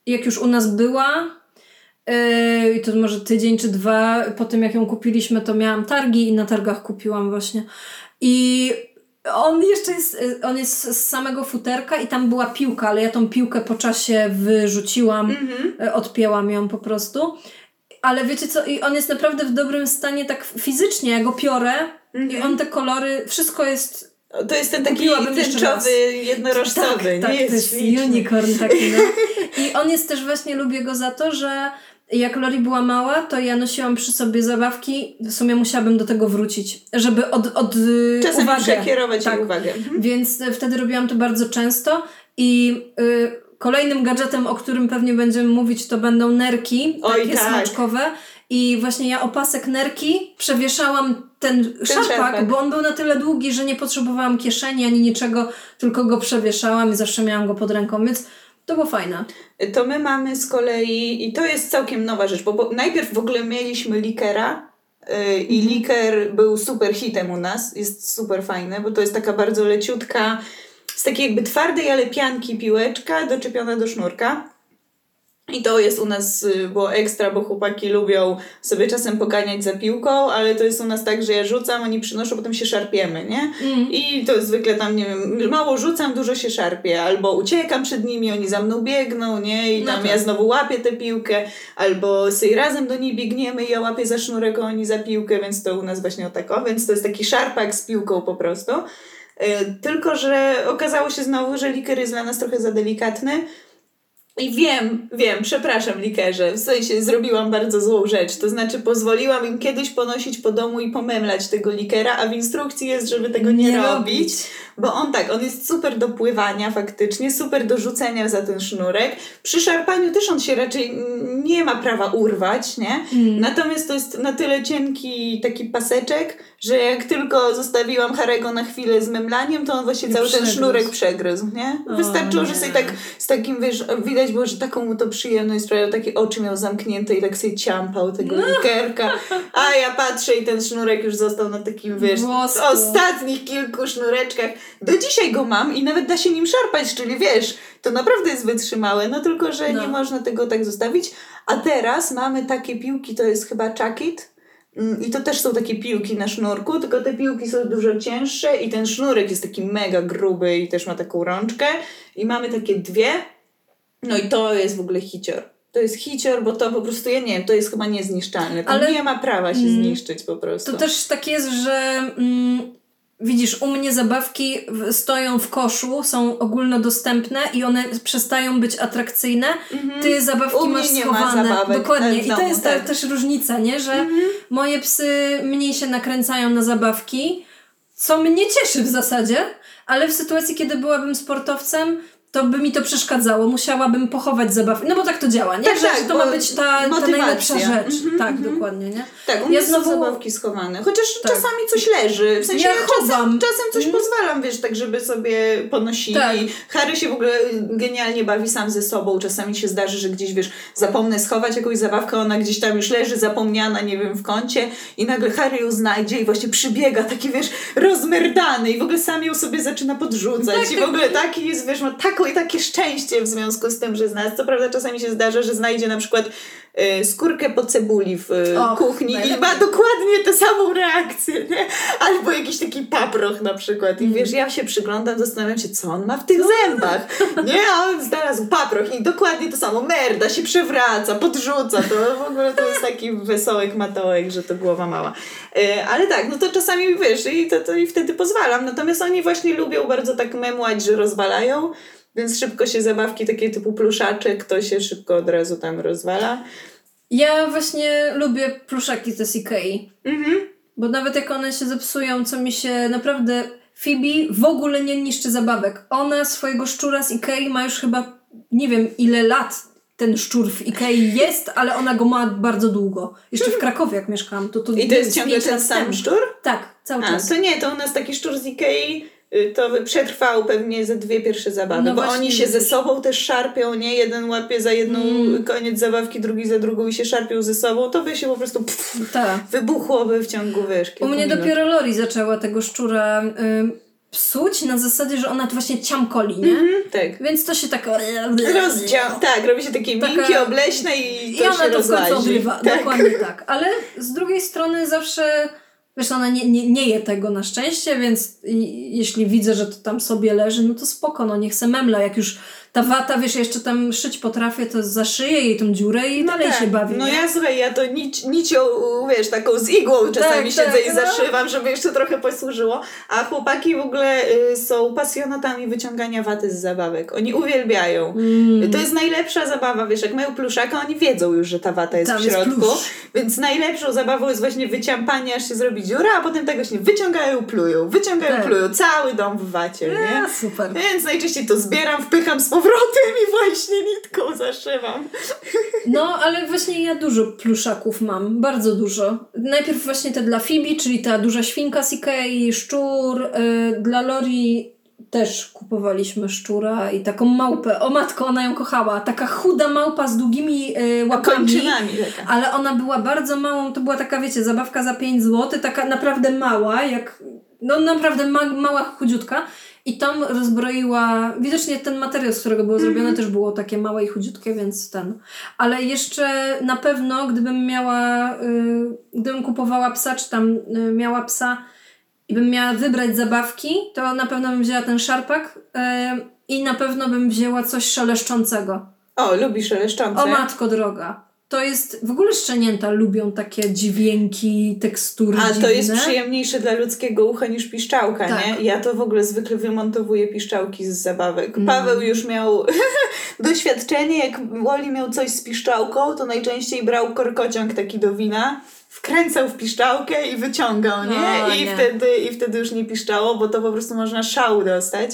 jak już u nas była. Yy, I to może tydzień czy dwa po tym, jak ją kupiliśmy, to miałam targi i na targach kupiłam właśnie. I on jeszcze jest, y, on jest z samego futerka i tam była piłka, ale ja tą piłkę po czasie wyrzuciłam, Mhm. y, odpięłam ją po prostu. Ale wiecie co, i on jest naprawdę w dobrym stanie tak fizycznie, ja go piorę i Mhm. on te kolory, wszystko jest To jest ten taki tęczowy, jednorożcowy, tak, nie tak, jest to jest śliczny. unicorn taki, no. I on jest też właśnie, lubię go za to, że jak Lori była mała, to ja nosiłam przy sobie zabawki, w sumie musiałabym do tego wrócić, żeby od, od Czasem uwagę. przekierować tak. uwagę. Mhm. Więc e, wtedy robiłam to bardzo często i y, kolejnym gadżetem, o którym pewnie będziemy mówić, to będą nerki, Oj, takie tak. smaczkowe. I właśnie ja opasek nerki przewieszałam ten, szarpak, szarpak. bo on był na tyle długi, że nie potrzebowałam kieszeni ani niczego, tylko go przewieszałam i zawsze miałam go pod ręką, więc to było fajne. To my mamy z kolei, i to jest całkiem nowa rzecz, bo, bo najpierw w ogóle mieliśmy likera yy, i Mhm. liker był super hitem u nas, jest super fajny, bo to jest taka bardzo leciutka, z takiej jakby twardej, ale pianki piłeczka doczepiona do sznurka. I to jest u nas y, było ekstra, bo chłopaki lubią sobie czasem poganiać za piłką, ale to jest u nas tak, że ja rzucam, oni przynoszą, potem się szarpiemy, nie? I to zwykle tam, nie wiem, mało rzucam, dużo się szarpie, albo uciekam przed nimi, oni za mną biegną, nie? I No tam tak. ja znowu łapię tę piłkę, albo sobie razem do niej biegniemy i ja łapię za sznurek, a oni za piłkę, więc to u nas właśnie o tako, więc to jest taki szarpak z piłką po prostu. Y, Tylko, że okazało się znowu, że liker jest dla nas trochę za delikatny. I wiem, wiem, przepraszam likerze, w sensie zrobiłam bardzo złą rzecz, to znaczy pozwoliłam im kiedyś ponosić po domu i pomemlać tego likera, a w instrukcji jest, żeby tego nie, Nie robić, robić. bo on tak, on jest super do pływania faktycznie, super do rzucenia za ten sznurek. Przy szarpaniu też on się raczej nie ma prawa urwać, nie? Mm. Natomiast to jest na tyle cienki taki paseczek, że jak tylko zostawiłam Harego na chwilę z memlaniem, to on właśnie I cały ten przegryzł. sznurek przegryzł, nie? O, Wystarczyło, że nie. sobie tak z takim, wiesz, widać widać było, że taką mu to przyjemność sprawiał, takie oczy miał zamknięte i tak sobie ciampał tego likerka, a ja patrzę i ten sznurek już został na takim, wiesz, Włosku. ostatnich kilku sznureczkach. Do dzisiaj go mam i nawet da się nim szarpać, czyli wiesz, to naprawdę jest wytrzymałe, no tylko, że No. nie można tego tak zostawić. A teraz mamy takie piłki, to jest chyba Chuckit. Mm, I to też są takie piłki na sznurku, tylko te piłki są dużo cięższe i ten sznurek jest taki mega gruby i też ma taką rączkę. I mamy takie dwie. No i to jest w ogóle hicior. To jest hicior, bo to po prostu, ja nie wiem, to jest chyba niezniszczalne. To Ale- nie ma prawa się Mm. zniszczyć po prostu. To też tak jest, że mm, widzisz, u mnie zabawki stoją w koszu, są ogólnodostępne i one przestają być atrakcyjne. Ty zabawki masz ma schowane. zabawek Dokładnie. w I to jest ta, tak. też różnica, nie? Że Mhm. moje psy mniej się nakręcają na zabawki, co mnie cieszy w zasadzie, ale w sytuacji, kiedy byłabym sportowcem, to by mi to przeszkadzało. Musiałabym pochować zabawki. No bo tak to działa, nie? Tak, że, tak, to ma być ta, ta najlepsza rzecz. Mhm, tak, mhm. dokładnie, nie? Tak, u mnie Ja znowu- zabawki schowane. Chociaż Tak. czasami coś leży. W sensie Ja ja, czasem, czasem coś Mhm. pozwalam, wiesz, tak żeby sobie ponosili. Tak. Harry się w ogóle genialnie bawi sam ze sobą. Czasami się zdarzy, że gdzieś, wiesz, zapomnę schować jakąś zabawkę, ona gdzieś tam już leży zapomniana, nie wiem, w kącie i nagle Harry ją znajdzie i właśnie przybiega taki, wiesz, rozmerdany i w ogóle sam ją sobie zaczyna podrzucać Tak, i w tak. ogóle taki jest, wiesz, ma taką i takie szczęście w związku z tym, że zna. Co prawda czasami się zdarza, że znajdzie na przykład skórkę po cebuli w y, kuchni i ma dokładnie tę samą reakcję, nie? Albo jakiś taki paproch na przykład. I wiesz, ja się przyglądam, zastanawiam się, co on ma w tych zębach. Nie, a on znalazł paproch i dokładnie to samo. Merda się przewraca, podrzuca. To w ogóle to jest taki wesołek matołek, że to głowa mała. E, ale tak, no to czasami wiesz, i, to, to, i wtedy pozwalam. Natomiast oni właśnie lubią bardzo tak memłać, że rozwalają. Więc szybko się zabawki takie typu pluszaczek, to się szybko od razu tam rozwala. Ja właśnie lubię pluszaki ze Ikei. Mhm. Bo nawet jak one się zepsują, co mi się naprawdę... Phoebe w ogóle nie niszczy zabawek. Ona swojego szczura z Ikei ma już chyba nie wiem ile lat ten szczur w Ikei jest, ale ona go ma bardzo długo. Jeszcze w Krakowie jak mieszkałam. To, to I to jest ciągle ten sam szczur? Tak, cały A, czas. to nie, to u nas taki szczur z Ikei to przetrwał pewnie ze dwie pierwsze zabawy, No bo właśnie, oni się ze sobą też szarpią, nie? Jeden łapie za jedną Mm. koniec zabawki, drugi za drugą i się szarpią ze sobą, to by się po prostu pff, wybuchłoby w ciągu, wiesz, U mnie dopiero Lori zaczęła tego szczura ym, psuć na zasadzie, że ona to właśnie ciamkoli, nie? Mhm, tak. Więc to się tak... Rozdział, tak, robi się takie Taka- miękkie, obleśne i to I ona się to w końcu odrywa. Tak. Dokładnie tak. Ale z drugiej strony zawsze... Wiesz, ona nie, nie, nie je tego na szczęście, więc i, jeśli widzę, że to tam sobie leży, no to spoko, no niech se memla. Jak już ta wata, wiesz, jeszcze tam szyć potrafię, to zaszyję jej tą dziurę i dalej tak. się bawi. No nie? ja słuchaj, ja to nici, nicią, wiesz, taką z igłą czasami Tak, siedzę tak, i no. zaszywam, żeby jeszcze trochę posłużyło. A chłopaki w ogóle y, są pasjonatami wyciągania waty z zabawek. Oni uwielbiają. Mm. To jest najlepsza zabawa, wiesz, jak mają pluszaka, oni wiedzą już, że ta wata jest Tam w jest środku. plusz. więc najlepszą zabawą jest właśnie wyciąpanie, aż się zrobi dziura, a potem tego się wyciągają, plują, wyciągają, Tak. plują. Cały dom w wacie, nie? A, super. Więc najczęściej to zbieram, wpycham z powrotem i właśnie nitką zaszywam. No, ale właśnie ja dużo pluszaków mam, bardzo dużo. Najpierw właśnie te dla Fibi, czyli ta duża świnka z Ikei, szczur. y, dla Lori też kupowaliśmy szczura i taką małpę. O matko, ona ją kochała. Taka chuda małpa z długimi y, łapami. Kończynami. Ale ona była bardzo małą, to była taka, wiecie, zabawka za 5 zł, taka naprawdę mała, jak, no naprawdę ma, mała, chudziutka. I tam rozbroiła, widocznie ten materiał, z którego było zrobione, też było takie małe i chudziutkie, więc ten. Ale jeszcze na pewno, gdybym miała, y, gdybym kupowała psa, czy tam y, miała psa i bym miała wybrać zabawki, to na pewno bym wzięła ten szarpak y, i na pewno bym wzięła coś szeleszczącego. O, lubisz szeleszczące? O matko droga. To jest, w ogóle szczenięta lubią takie dźwięki, tekstury A dziwne. to jest przyjemniejsze dla ludzkiego ucha niż piszczałka, Tak. nie? Ja to w ogóle zwykle wymontowuję piszczałki z zabawek. Mm. Paweł już miał doświadczenie, jak Woli miał coś z piszczałką, to najczęściej brał korkociąg taki do wina, wkręcał w piszczałkę i wyciągał, nie? O, I, nie. Wtedy, I wtedy już nie piszczało, bo to po prostu można szału dostać.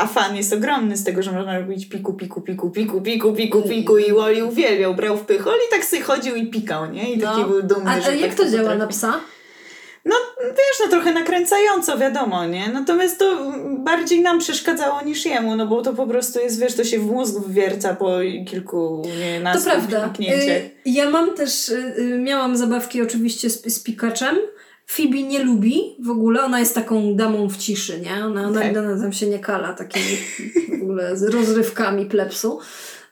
A fan jest ogromny z tego, że można robić piku, piku, piku, piku, piku, piku, piku i Woli uwielbiał, brał w pychol i tak sobie chodził i pikał, nie? I taki No. był dumny, A, że jak tak to działa na psa? No, wiesz, no trochę nakręcająco, wiadomo, nie? Natomiast to bardziej nam przeszkadzało niż jemu, no bo to po prostu jest, wiesz, to się w mózg wwierca po kilku, nie, To prawda. Y, Ja mam też, y, y, miałam zabawki oczywiście z, z pikaczem. Phoebe nie lubi w ogóle, ona jest taką damą w ciszy, nie? Ona, Okej. ona tam się nie kala takimi w ogóle z rozrywkami plepsu.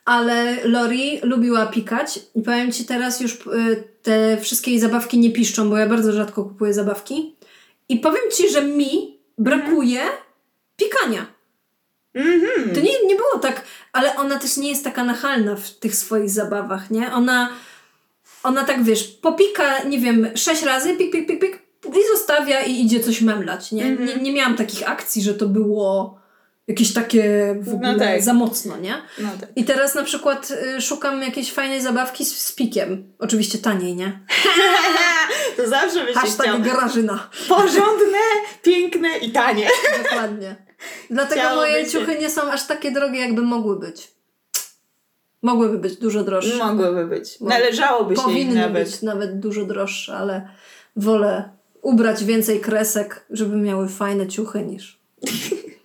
Ale Lori lubiła pikać i powiem Ci teraz już y, te wszystkie jej zabawki nie piszczą, bo ja bardzo rzadko kupuję zabawki. I powiem Ci, że mi brakuje pikania. Mhm. To nie, nie było tak, ale ona też nie jest taka nachalna w tych swoich zabawach, nie? Ona, ona tak, wiesz, popika, nie wiem, sześć razy, pik, pik, pik, pik i zostawia i idzie coś memlać, nie? Mhm. nie? Nie miałam takich akcji, że to było jakieś takie w No ogóle tak. za mocno, nie? No tak. I teraz na przykład y, szukam jakiejś fajnej zabawki z, z pikiem. Oczywiście taniej, nie? To zawsze byś chciał. Hashtag garażyna. Porządne, piękne i tanie. Dokładnie. Dlatego moje ciuchy nie są aż takie drogie, jakby mogły być. Mogłyby być dużo droższe. Mogłyby być. Należałoby się Powinny nawet. być nawet dużo droższe, ale wolę ubrać więcej kresek, żeby miały fajne ciuchy niż,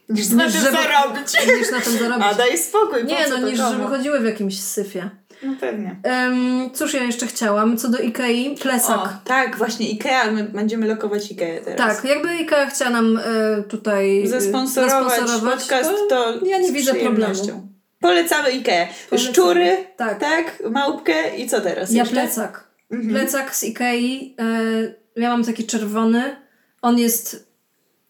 Niż na tym żeby- zarobić. niż na tym zarobić. A daj spokój, po Nie no, to niż komu? żeby chodziły w jakimś syfie. No pewnie. Um, cóż ja jeszcze chciałam? Co do Ikei, plecak. O, tak, właśnie Ikea, my będziemy lokować Ikea teraz. Tak, jakby Ikea chciała nam e, tutaj e, Zasponsorować, zasponsorować, podcast, to ja nie widzę problemu. Polecamy Ikea. Polecamy. Szczury, Tak. tak, małpkę i co teraz Ja jeszcze? plecak. Mhm. Plecak z Ikei. E, ja mam taki czerwony. On jest.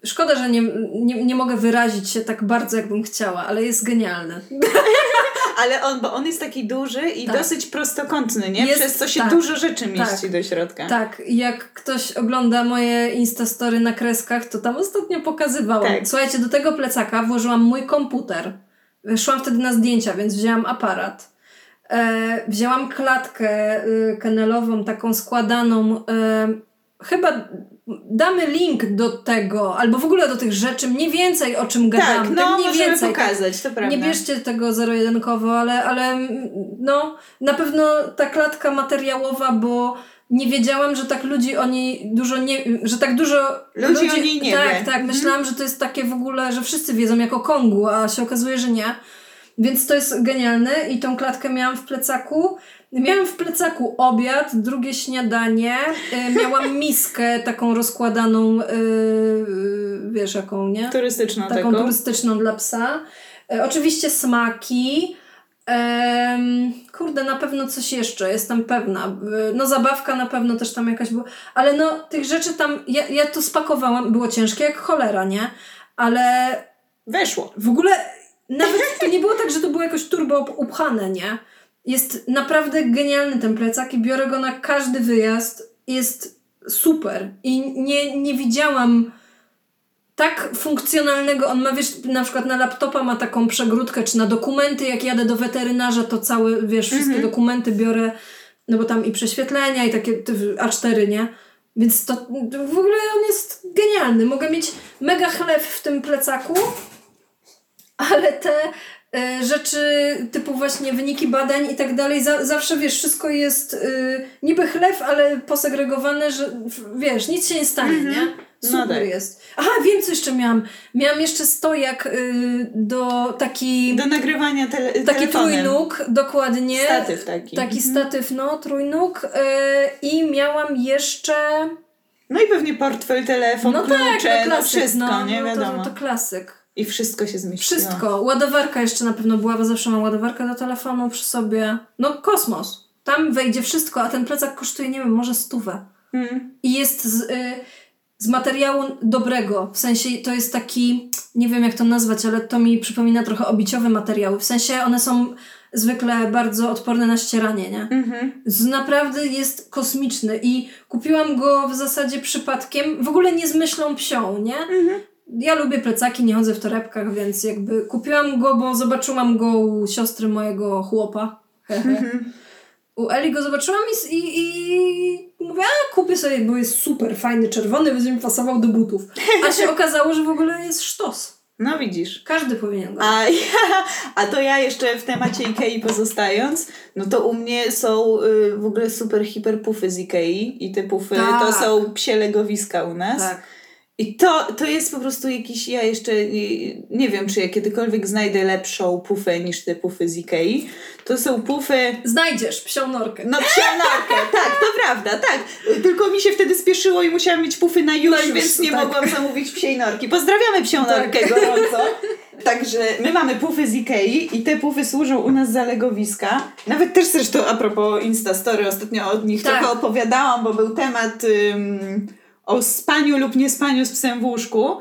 Szkoda, że nie, nie, nie mogę wyrazić się tak bardzo, jakbym chciała, ale jest genialny. Ale on, bo on jest taki duży i Tak. dosyć prostokątny, nie? Jest- Przez co się tak. dużo rzeczy mieści Tak. do środka. Tak, jak ktoś ogląda moje Instastory na kreskach, to tam ostatnio pokazywałam. Tak. Słuchajcie, do tego plecaka włożyłam mój komputer. Szłam wtedy na zdjęcia, więc wzięłam aparat. E, wzięłam klatkę y, kenelową, taką składaną. E, chyba damy link do tego, albo w ogóle do tych rzeczy, mniej więcej o czym gadamy. Tak, no tak mniej możemy więcej. pokazać, to prawda. Nie bierzcie tego zero-jedynkowo, ale, ale no, na pewno ta klatka materiałowa, bo nie wiedziałam, że tak ludzi o niej dużo nie, że tak dużo Ludzi o niej nie tak, wie. Tak, Mhm. myślałam, że to jest takie w ogóle, że wszyscy wiedzą jako Kongu, a się okazuje, że nie. Więc to jest genialne i tą klatkę miałam w plecaku. Miałam w plecaku obiad, drugie śniadanie, y, miałam miskę taką rozkładaną, y, y, wiesz jaką, nie? Turystyczną taką taką. turystyczną dla psa. Oczywiście smaki. Kurde, na pewno coś jeszcze, jestem pewna. No zabawka na pewno też tam jakaś była. Ale no tych rzeczy tam, ja, ja to spakowałam, było ciężkie jak cholera, nie? Ale Weszło. w ogóle nawet to nie było tak, że to było jakoś turbo up- upchane, nie? Jest naprawdę genialny ten plecak i biorę go na każdy wyjazd. Jest super. I nie, nie widziałam tak funkcjonalnego. On ma, wiesz, na przykład na laptopa ma taką przegródkę, czy na dokumenty, jak jadę do weterynarza, to całe, wiesz, wszystkie Mhm. dokumenty biorę, no bo tam i prześwietlenia, i takie te A4, nie? Więc to w ogóle on jest genialny. Mogę mieć mega chleb w tym plecaku, ale te rzeczy typu właśnie wyniki badań i tak dalej, za, zawsze wiesz, wszystko jest y, niby chleb, ale posegregowane, że wiesz, nic się nie stanie, nie? Super No tak. jest. Aha, wiem co jeszcze miałam. Miałam jeszcze stojak y, do taki, Do nagrywania tele taki trójnóg, dokładnie. Statyw taki. Taki Mhm. statyw, no, trójnóg. Y, I miałam jeszcze... No i pewnie portfel, telefon, No klucze, tak, no no klasyk, wszystko, no, nie no, wiadomo. To, to klasyk. I wszystko się zmieściło. Wszystko. Ładowarka jeszcze na pewno była, bo zawsze mam ładowarkę do telefonu przy sobie. No kosmos. Tam wejdzie wszystko, a ten plecak kosztuje, nie wiem, może stówę. Mm. I jest z, y, z materiału dobrego. W sensie to jest taki, nie wiem jak to nazwać, ale to mi przypomina trochę obiciowe materiały. W sensie one są zwykle bardzo odporne na ścieranie, nie? Mhm. Z naprawdę jest kosmiczny i kupiłam go w zasadzie przypadkiem, w ogóle nie z myślą psią, nie? Mhm. Ja lubię plecaki, nie chodzę w torebkach, więc jakby kupiłam go, bo zobaczyłam go u siostry mojego chłopa. U Eli go zobaczyłam i, i, i mówię, a kupię sobie, bo jest super fajny, czerwony, będzie mi pasował do butów. A się okazało, że w ogóle jest sztos. No widzisz. Każdy powinien go. A, ja, a to ja jeszcze w temacie Ikei pozostając, no to u mnie są y, w ogóle super hiper pufy z Ikei i te pufy Tak. to są psie legowiska u nas. Tak. I to, to jest po prostu jakiś, ja jeszcze nie, nie wiem, czy ja kiedykolwiek znajdę lepszą pufę niż te pufy z Ikei. To są pufy Znajdziesz psią norkę. no psianarkę, tak, to prawda, tak. Tylko mi się wtedy spieszyło i musiałam mieć pufy na już, już, więc nie tak. mogłam zamówić psiej norki. Pozdrawiamy psią Tak. norkę gorąco. Także my mamy pufy z Ikei i te pufy służą u nas za legowiska. Nawet też zresztą a propos Instastory, ostatnio od nich Tak. trochę opowiadałam, bo był temat ym, o spaniu lub niespaniu z psem w łóżku.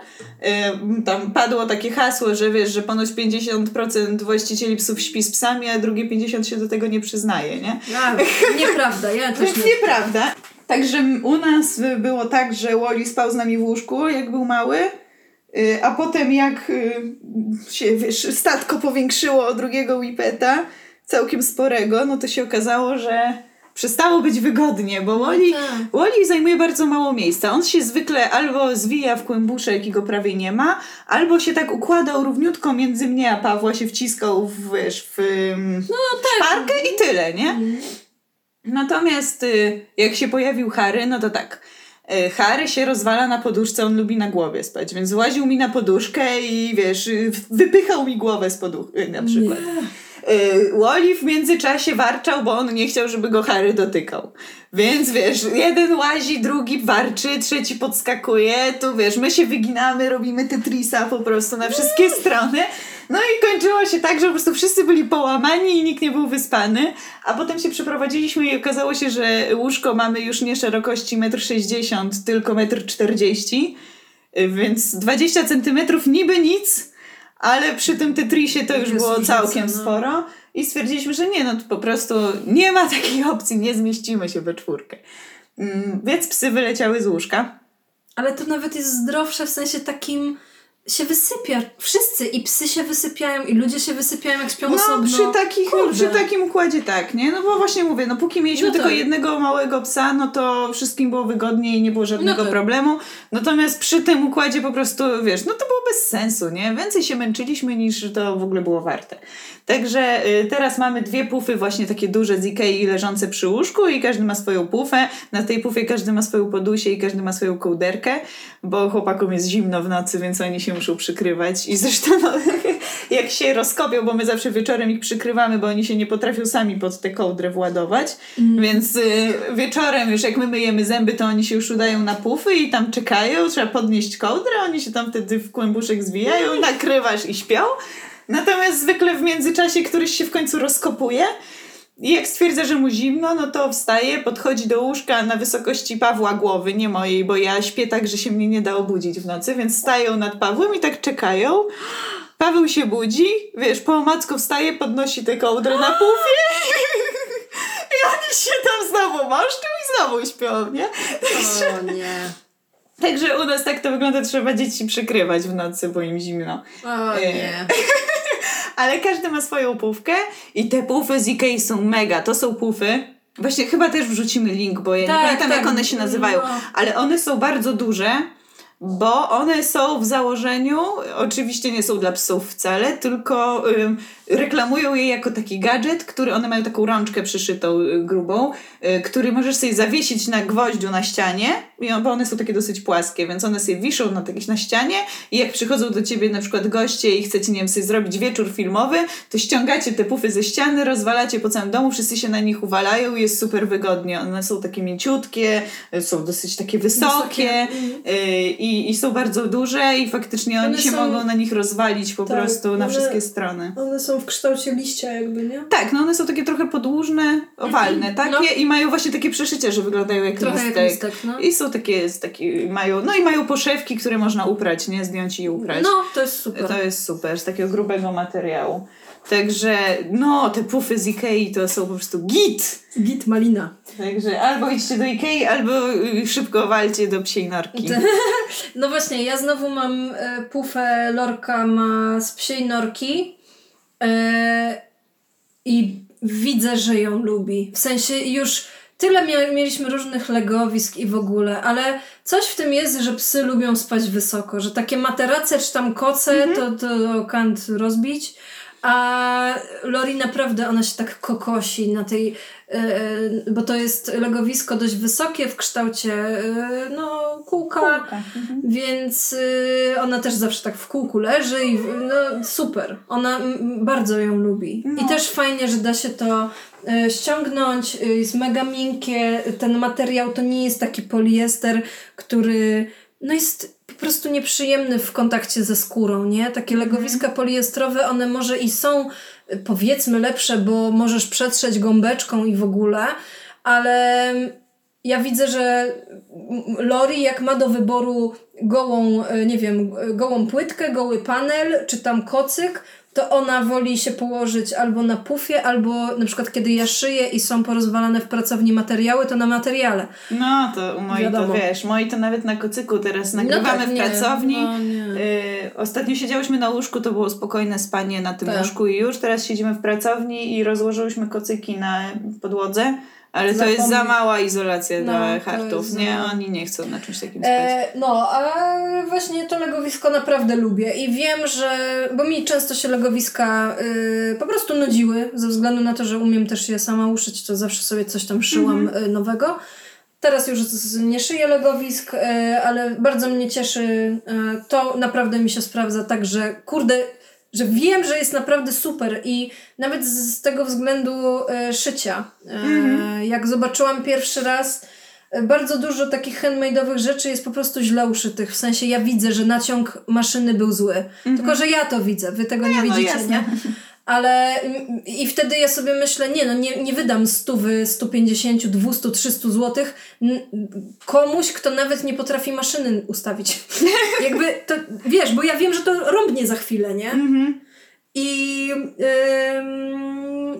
Ym, tam padło takie hasło, że wiesz, że ponoć 50% właścicieli psów śpi z psami, a drugie 50% się do tego nie przyznaje, nie? A, nieprawda, ja To też jest nie. nieprawda. Także u nas było tak, że Wally spał z nami w łóżku, jak był mały, y, a potem jak y, się wiesz, statko powiększyło o drugiego Whippeta, całkiem sporego, no to się okazało, że przestało być wygodnie, bo Wally, tak. Wally zajmuje bardzo mało miejsca. On się zwykle albo zwija w kłębuszek i go prawie nie ma, albo się tak układał równiutko między mnie a Pawła, się wciskał w, wiesz, w, no, szparkę i tyle, nie? Natomiast y, jak się pojawił Harry, no to tak. y, Harry się rozwala na poduszce, on lubi na głowie spać, więc właził mi na poduszkę i wiesz, wypychał mi głowę z poduchy na przykład. Y, Wally w międzyczasie warczał, bo on nie chciał, żeby go Harry dotykał. Więc wiesz, jeden łazi, drugi warczy, trzeci podskakuje, tu wiesz, my się wyginamy, robimy Tetrisa po prostu na wszystkie strony. No i kończyło się tak, że po prostu wszyscy byli połamani i nikt nie był wyspany. A potem się przeprowadziliśmy i okazało się, że łóżko mamy już nie szerokości 1,60 m, tylko 1,40 m. Więc 20 centymetrów niby nic, ale przy tym Tetrisie to już Jest było całkiem no. sporo. I stwierdziliśmy, że nie, no to po prostu nie ma takiej opcji, nie zmieścimy się we czwórkę. Mm, Więc psy wyleciały z łóżka. Ale to nawet jest zdrowsze w sensie takim się wysypia. Wszyscy i psy się wysypiają i ludzie się wysypiają jak śpią No, osobno. przy, takich, Kurde. przy takim układzie tak, nie? No bo właśnie mówię, no póki mieliśmy No tylko tak. jednego małego psa, no to wszystkim było wygodnie i nie było żadnego No tak. problemu. Natomiast przy tym układzie po prostu, wiesz, no to było bez sensu, nie? Więcej się męczyliśmy niż to w ogóle było warte. Także y, teraz mamy dwie pufy właśnie takie duże z Ikei leżące przy łóżku i każdy ma swoją pufę. Na tej pufie każdy ma swoją podusię i każdy ma swoją kołderkę, bo chłopakom jest zimno w nocy, więc oni się muszą przykrywać. I zresztą no, jak się rozkopią, bo my zawsze wieczorem ich przykrywamy, bo oni się nie potrafią sami pod tę kołdrę władować, więc y, wieczorem już jak my myjemy zęby, to oni się już udają na pufy i tam czekają, trzeba podnieść kołdrę, oni się tam wtedy w kłębuszek zwijają, nakrywasz i śpią. Natomiast zwykle w międzyczasie któryś się w końcu rozkopuje i jak stwierdza, że mu zimno, no to wstaje, podchodzi do łóżka na wysokości Pawła głowy, nie mojej, bo ja śpię tak, że się mnie nie da obudzić w nocy, więc stają nad Pawłem i tak czekają. Paweł się budzi, wiesz, po omacku wstaje, podnosi tę kołdrę na pufie i oni się tam znowu maszczą i znowu śpią, nie? O nie. Także u nas tak to wygląda, trzeba dzieci przykrywać w nocy, bo im zimno. O E, nie. Ale każdy ma swoją pufkę i te pufy z Ikei są mega. To są pufy. Właśnie chyba też wrzucimy link, bo ja Tak, nie pamiętam tak. jak one się nazywają, No. ale one są bardzo duże, bo one są w założeniu, oczywiście nie są dla psów wcale, tylko ym, reklamują je jako taki gadżet, który one mają taką rączkę przyszytą y, grubą, y, który możesz sobie zawiesić na gwoździu na ścianie, i bo one są takie dosyć płaskie, więc one sobie wiszą na, takich na ścianie i jak przychodzą do ciebie na przykład goście i chcecie, nie wiem, sobie zrobić wieczór filmowy, to ściągacie te pufy ze ściany, rozwalacie po całym domu, wszyscy się na nich uwalają i jest super wygodnie. One są takie mięciutkie, y, są dosyć takie wysokie, Wysokie, y, i, i są bardzo duże i faktycznie oni One się są- mogą na nich rozwalić po Tak, prostu na one- wszystkie strony. One są w kształcie liścia jakby, nie? Tak, no one są takie trochę podłużne, owalne, takie No. i mają właśnie takie przeszycie, że wyglądają jak listek, no. I są takie, z taki, mają, no i mają poszewki, które można uprać, nie? Zdjąć i uprać. No, to jest super. To jest super, z takiego grubego materiału. Także, no, te pufy z Ikei to są po prostu git. Git malina. Także albo idźcie do Ikei, albo y, szybko walcie do psiej norki. No właśnie, ja znowu mam e, pufę Lorka ma z psiej norki e, i widzę, że ją lubi. W sensie już tyle mieliśmy różnych legowisk i w ogóle, ale coś w tym jest, że psy lubią spać wysoko, że takie materace czy tam koce to, to kant rozbić. A Lori naprawdę, ona się tak kokosi na tej, e, e, bo to jest legowisko dość wysokie w kształcie e, no, kółka, Mhm. więc ona też zawsze tak w kółku leży i no, super. Ona bardzo ją lubi. No. I też fajnie, że da się to ściągnąć, jest mega miękkie. Ten materiał to nie jest taki poliester, który no jest po prostu nieprzyjemny w kontakcie ze skórą, nie? Takie legowiska poliestrowe, one może i są y, powiedzmy lepsze, bo możesz przetrzeć gąbeczką i w ogóle, ale ja widzę, że Lori jak ma do wyboru gołą, e, nie wiem, e, gołą płytkę, goły panel, czy tam kocyk, to ona woli się położyć albo na pufie, albo na przykład kiedy ja szyję i są porozwalane w pracowni materiały, to na materiale. No to u moi Wiadomo. to wiesz, moi to nawet na kocyku teraz nagrywamy tak, w pracowni. no. Y, ostatnio siedziałyśmy na łóżku, to było spokojne spanie na tym Tak. łóżku i już teraz siedzimy w pracowni i rozłożyłyśmy kocyki na podłodze, ale to jest za mała izolacja No, dla hartów, nie? za- Oni nie chcą na czymś takim spać. E, no, a właśnie to legowisko naprawdę lubię i wiem, że, bo mi często się legowiska y, po prostu nudziły, ze względu na to, że umiem też je sama uszyć, to zawsze sobie coś tam szyłam y, nowego. Teraz już nie szyję legowisk, y, ale bardzo mnie cieszy, y, to naprawdę mi się sprawdza tak, że kurde, że wiem, że jest naprawdę super i nawet z, z tego względu e, szycia. E, Jak zobaczyłam pierwszy raz, e, bardzo dużo takich handmade'owych rzeczy jest po prostu źle uszytych. W sensie ja widzę, że naciąg maszyny był zły. Tylko, że ja to widzę, wy tego nie, Nie, no widzicie, nie? Ale mm, i wtedy ja sobie myślę, nie no, nie, nie wydam 100, 150, 200, 300 złotych komuś, kto nawet nie potrafi maszyny ustawić. Jakby to, wiesz, bo ja wiem, że to rąbnie za chwilę, nie? Mhm. I ym,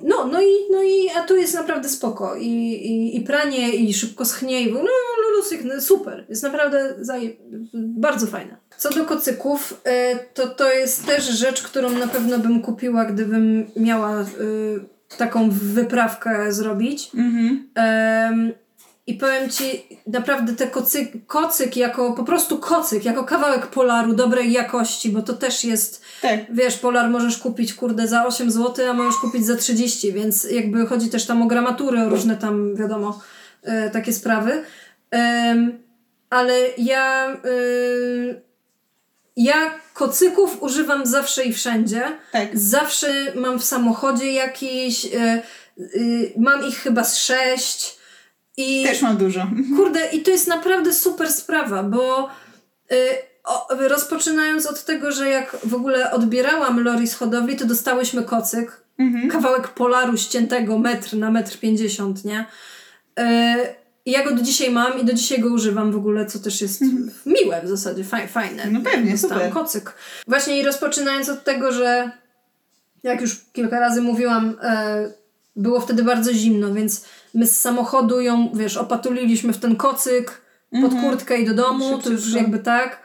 no, no i, no i a tu jest naprawdę spoko. I, i, i pranie, i szybko schnie, i no, lulusik, no, super. Jest naprawdę zaje, bardzo fajne. Co do kocyków, y, to to jest też rzecz, którą na pewno bym kupiła, gdybym miała y, taką wyprawkę zrobić. Mhm. I powiem ci, naprawdę te kocyk, kocyk jako po prostu kocyk, jako kawałek polaru dobrej jakości, bo to też jest, Tak. wiesz, polar możesz kupić kurde za 8 zł, a możesz kupić za 30, więc jakby chodzi też tam o gramatury, o różne tam, wiadomo, e, takie sprawy. Ale ja, y, ja kocyków używam zawsze i wszędzie. Tak. Zawsze mam w samochodzie jakiś, y, y, mam ich chyba z sześć. I Też mam dużo. kurde, i to jest naprawdę super sprawa, bo y, o, rozpoczynając od tego, że jak w ogóle odbierałam Lori z hodowli, to dostałyśmy kocyk. Mhm. Kawałek polaru ściętego metr na metr pięćdziesiąt, nie? Y, i ja go do dzisiaj mam i do dzisiaj go używam w ogóle, co też jest miłe w zasadzie, faj, fajne. No pewnie, Dostałam super. kocyk. Właśnie i rozpoczynając od tego, że jak już kilka razy mówiłam, e, było wtedy bardzo zimno, więc my z samochodu ją, wiesz, opatuliliśmy w ten kocyk pod kurtkę i do domu, to już jakby tak.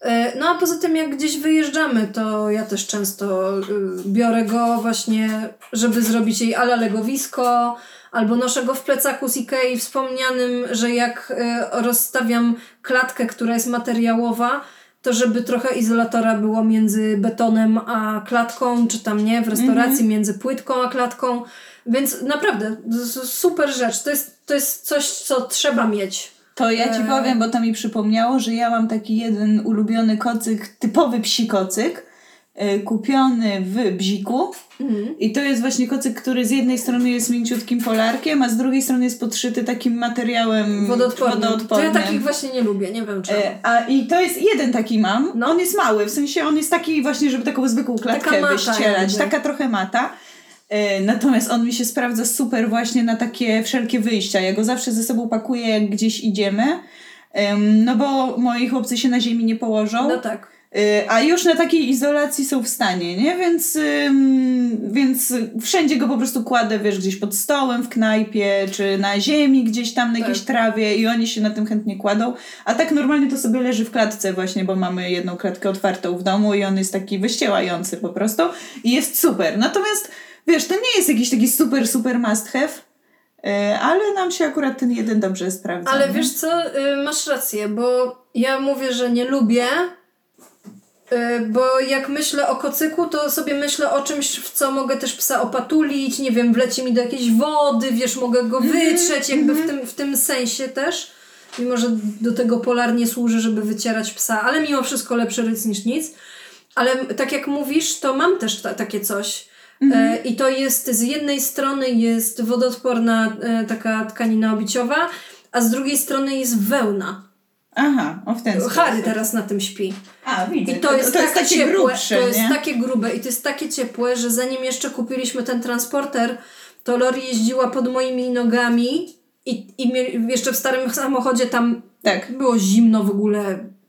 E, No a poza tym jak gdzieś wyjeżdżamy, to ja też często y, biorę go właśnie, żeby zrobić jej ala legowisko, albo noszę go w plecaku z Ikei wspomnianym, że jak y, rozstawiam klatkę, która jest materiałowa, to żeby trochę izolatora było między betonem a klatką, czy tam nie, w restauracji między płytką a klatką. Więc naprawdę, super rzecz. To jest, to jest coś, co trzeba mieć. To ja ci E. powiem, bo to mi przypomniało, że ja mam taki jeden ulubiony kocyk, typowy psi kocyk, e, kupiony w Bziku. Mhm. I to jest właśnie kocyk, który z jednej strony jest mięciutkim polarkiem, a z drugiej strony jest podszyty takim materiałem Wodoodporny. To wodoodpornym. ja takich właśnie nie lubię, nie wiem czemu. E, A i to jest jeden taki mam. No. On jest mały, w sensie on jest taki właśnie, żeby taką zwykłą klatkę mata wyścielać. Taka trochę mata. E, Natomiast on mi się sprawdza super właśnie na takie wszelkie wyjścia. Ja go zawsze ze sobą pakuję, jak gdzieś idziemy. Em, No bo moi chłopcy się na ziemi nie położą. No tak. Y, A już na takiej izolacji są w stanie, nie? Więc, więc wszędzie go po prostu kładę, wiesz, gdzieś pod stołem w knajpie, czy na ziemi gdzieś tam na jakiejś Tak. trawie i oni się na tym chętnie kładą. A tak normalnie to sobie leży w klatce właśnie, bo mamy jedną klatkę otwartą w domu i on jest taki wyściełający po prostu i jest super. Natomiast, wiesz, to nie jest jakiś taki super, super must have. E, ale nam się akurat ten jeden dobrze sprawdza. Ale nie? wiesz co, y, masz rację, bo ja mówię, że nie lubię, y, bo jak myślę o kocyku, to sobie myślę o czymś, w co mogę też psa opatulić, nie wiem, wleci mi do jakiejś wody, wiesz, mogę go wytrzeć, jakby w tym, w tym sensie też. Mimo, że do tego polarnie służy, żeby wycierać psa, ale mimo wszystko lepszy ryc niż nic. Ale tak jak mówisz, to mam też ta, takie coś. E, I to jest z jednej strony jest wodoodporna e, taka tkanina obiciowa, a z drugiej strony jest wełna. Aha, o w ten sposób. Harry teraz na tym śpi. A, widzę. I to jest, to jest takie ciepłe, grubsze, to jest nie? takie grube i to jest takie ciepłe, że zanim jeszcze kupiliśmy ten transporter, to Lori jeździła pod moimi nogami i, i jeszcze w starym samochodzie tam Tak. było zimno w ogóle,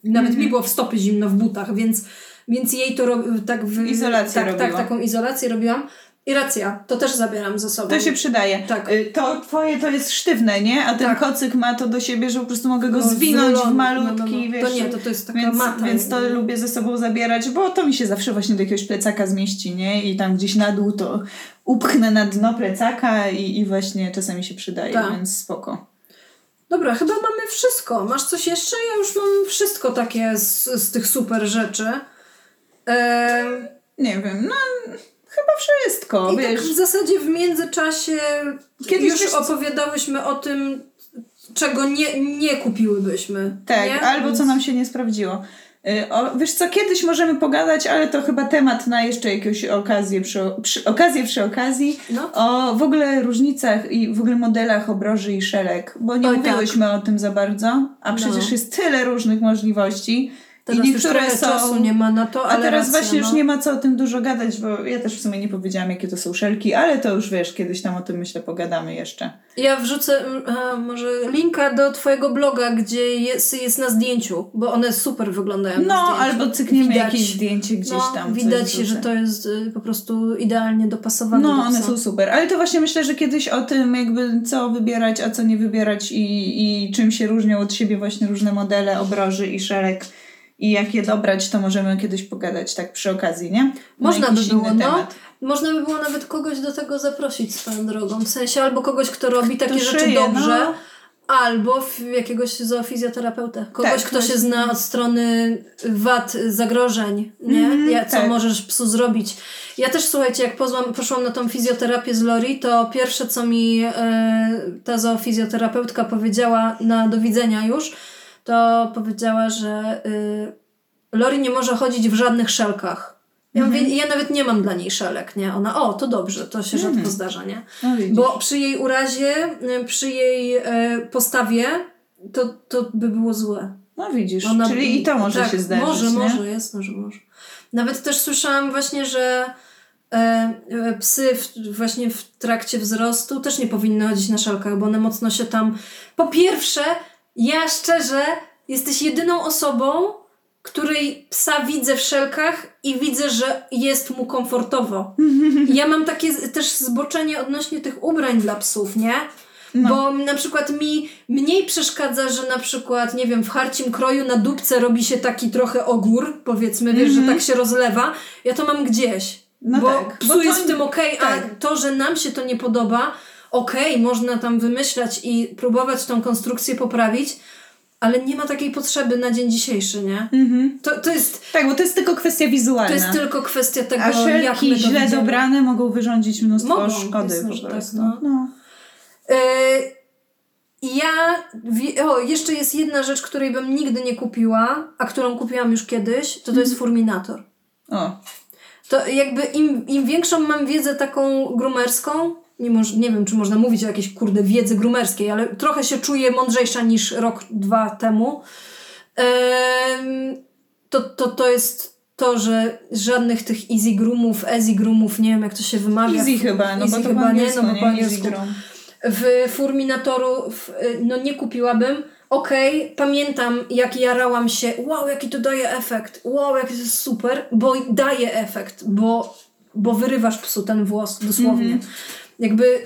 nawet Mhm. mi było w stopy zimno w butach, więc, więc jej to tak w, Izolację tak, tak, taką izolację robiłam. I racja, to też zabieram ze sobą. To się przydaje. Tak. Y, To twoje to jest sztywne, nie? A ten Tak. kocyk ma to do siebie, że po prostu mogę go No, zwinąć w zwolony, malutki, no, no, no. wiesz. To nie, to, to jest taka Więc, mata. więc to lubię ze sobą zabierać, bo to mi się zawsze właśnie do jakiegoś plecaka zmieści, nie? I tam gdzieś na dół to upchnę na dno plecaka i, i właśnie czasami się przydaje, Tak. więc spoko. Dobra, chyba mamy wszystko. Masz coś jeszcze? Ja już mam wszystko takie z, z tych super rzeczy. Ehm, Nie wiem, no chyba wszystko, I wiesz. tak w zasadzie w międzyczasie Kiedyś już wiesz- opowiadałyśmy o tym, czego nie, nie kupiłybyśmy. Tak, nie? albo Więc- co nam się nie sprawdziło. Y, O, wiesz co, kiedyś możemy pogadać, ale to chyba temat na jeszcze jakąś okazję przy, przy, okazję przy okazji. No. O w ogóle różnicach i w ogóle modelach obroży i szelek, bo nie Oj, mówiłyśmy o tym za bardzo, a przecież No. jest tyle różnych możliwości. Teraz I niektóre są... czasu nie ma na to, A ale teraz racja, właśnie no. już nie ma co o tym dużo gadać, bo ja też w sumie nie powiedziałam, jakie to są szelki, ale to już wiesz, kiedyś tam o tym myślę pogadamy jeszcze. Ja wrzucę a, może linka do twojego bloga, gdzie jest, jest na zdjęciu, bo one super wyglądają No, albo cykniemy Widać. jakieś zdjęcie gdzieś no, tam. Widać, że to jest y, po prostu idealnie dopasowane No, do one są super. Ale to właśnie myślę, że kiedyś o tym jakby co wybierać, a co nie wybierać i, i czym się różnią od siebie właśnie różne modele obroży i szereg i jak je dobrać, to możemy kiedyś pogadać tak przy okazji, nie? Na Można by było, no. temat. Można by było nawet kogoś do tego zaprosić swoją drogą. W sensie albo kogoś, kto robi takie Kto rzeczy szyje, dobrze, no. albo jakiegoś zoofizjoterapeutę. Kogoś, Tak, kto się zna od strony wad, zagrożeń, nie? Mhm, ja, co tak. możesz psu zrobić. Ja też, słuchajcie, jak pozłam, poszłam na tą fizjoterapię z Lori, to pierwsze, co mi e, ta zoofizjoterapeutka powiedziała na do widzenia już, to powiedziała, że y, Lori nie może chodzić w żadnych szelkach. Ja mówię, Mhm. ja nawet nie mam dla niej szelek, nie? Ona, o, to dobrze, to się rzadko zdarza, nie? No. Bo przy jej urazie, y, przy jej e, postawie, to, to by było złe. no widzisz, Ona- czyli i to może tak, się zdarzyć, Może, nie? może, jasno, że może. Nawet też słyszałam właśnie, że e, e, psy w, właśnie w trakcie wzrostu też nie powinny chodzić na szelkach, bo one mocno się tam... Po pierwsze, ja szczerze, jesteś jedyną osobą, której psa widzę w szelkach i widzę, że jest mu komfortowo. I ja mam takie też zboczenie odnośnie tych ubrań dla psów, nie? No. Bo na przykład mi mniej przeszkadza, że na przykład, nie wiem, w harcim kroju na dupce robi się taki trochę ogór, powiedzmy, wiesz, że tak się rozlewa. Ja to mam gdzieś. No bo tak, psu bo jest w tym okej, tak. a to, że nam się to nie podoba, okej, można tam wymyślać i próbować tą konstrukcję poprawić, ale nie ma takiej potrzeby na dzień dzisiejszy, nie? Mhm. To, to, jest, Tak, bo to jest tylko kwestia wizualna. to jest tylko kwestia tego, A jak my szelki źle widzimy. dobrane mogą wyrządzić mnóstwo Mogą, szkody jasne, po tak, prostu. no. no. Yy, ja. O, jeszcze jest jedna rzecz, której bym nigdy nie kupiła, a którą kupiłam już kiedyś, to to jest furminator. O, To jakby im, im większą mam wiedzę taką grumerską, mimo nie wiem, czy można mówić o jakiejś kurde wiedzy grumerskiej, ale trochę się czuję mądrzejsza niż rok, dwa temu. Em, to, to, to jest to, że żadnych tych easy groomów, easy groomów, nie wiem jak to się wymawia. easy chyba, no Easy bo to chyba nie, no bo nie? Easy groom. W Furminatoru w, no nie kupiłabym. Okej, pamiętam jak jarałam się, wow, jaki to daje efekt, wow, jak to jest super, bo daje efekt, bo, bo wyrywasz psu ten włos, dosłownie. Jakby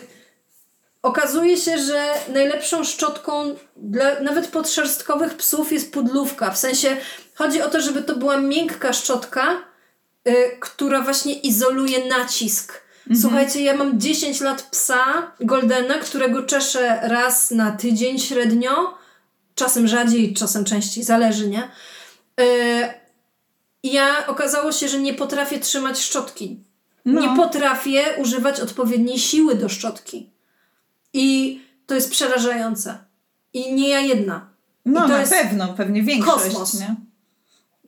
okazuje się, że najlepszą szczotką dla nawet podszerstkowych psów jest pudlówka. W sensie chodzi o to, żeby to była miękka szczotka, y, która właśnie izoluje nacisk. Słuchajcie, ja mam 10 lat psa Goldena, którego czeszę raz na tydzień średnio. Czasem rzadziej, czasem częściej, zależy, nie? Yy, ja okazało się, że nie potrafię trzymać szczotki. No. Nie potrafię używać odpowiedniej siły do szczotki. I to jest przerażające. I nie ja jedna. No I na pewno, pewnie większość, kosmos. nie?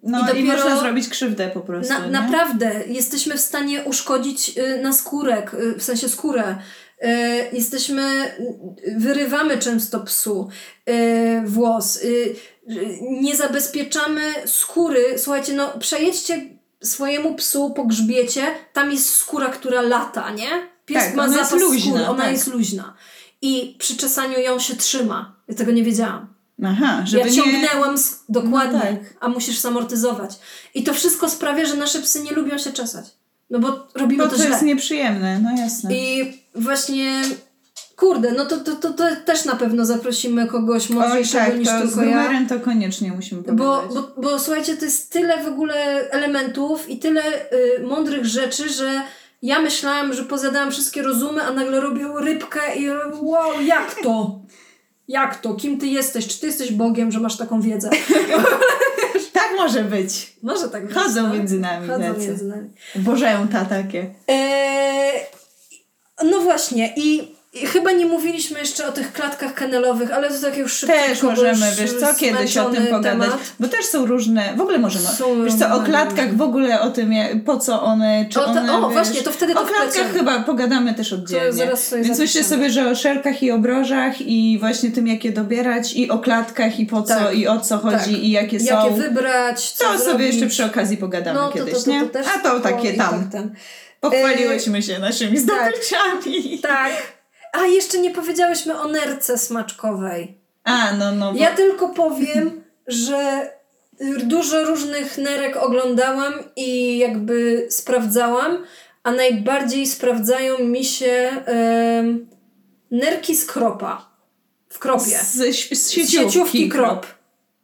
No I i, dopiero- można zrobić krzywdę po prostu, Na, naprawdę, jesteśmy w stanie uszkodzić y, na skórek, y, w sensie skórę. Y, jesteśmy, y, wyrywamy często psu y, włos. Y, nie zabezpieczamy skóry. Słuchajcie, no przejedźcie swojemu psu po grzbiecie, tam jest skóra, która lata, nie? Pies Tak, ma ona jest zapas luźna, skóry, ona tak. jest luźna. I przy czesaniu ją się trzyma. Ja tego nie wiedziałam. Aha, żeby ja nie... ciągnęłam z, dokładnie, No tak. a musisz zamortyzować. I to wszystko sprawia, że nasze psy nie lubią się czesać. No bo robimy Bo to, to źle. jest nieprzyjemne, no jasne. I właśnie, kurde, no to, to, to, to też na pewno zaprosimy kogoś mądrzejszego tak, niż to z tylko ja. numerem to koniecznie musimy Bo, bo, bo słuchajcie, to jest tyle w ogóle elementów i tyle y, mądrych rzeczy, że ja myślałam, że pozadałam wszystkie rozumy, a nagle robię rybkę i wow, jak to? Jak to? Kim ty jesteś? Czy ty jesteś Bogiem, że masz taką wiedzę? Tak może być. Może tak być. Chodzą no. między nami Chodzą między nami. Bożęta takie. Eee, no właśnie i, i chyba nie mówiliśmy jeszcze o tych klatkach kanelowych, ale to tak już szybko. Też możemy, wiesz co, kiedyś o tym pogadać, bo też są różne, w ogóle możemy, Są wiesz co, o klatkach w ogóle, o tym, po co one, czy O, to- one, o, wiesz, właśnie, to wtedy to O klatkach chyba pogadamy też oddzielnie, zaraz sobie więc myślę zapiszemy. sobie, że o szelkach i obrożach i właśnie tym, jak je dobierać i o klatkach i po co Tak. i o co chodzi Tak. i jakie Jakie są. wybrać, co To sobie zrobić. jeszcze przy okazji pogadamy no, kiedyś, to, to, nie? A to takie tam, Tak, pochwaliłyśmy się naszymi zdobyczami. tak. A jeszcze nie powiedziałyśmy o nerce smaczkowej. A, no, no, bo... Ja tylko powiem, że dużo różnych nerek oglądałam i jakby sprawdzałam, a najbardziej sprawdzają mi się nerki z kropa. W kropie. z, z, z Z sieciówki, sieciówki krop.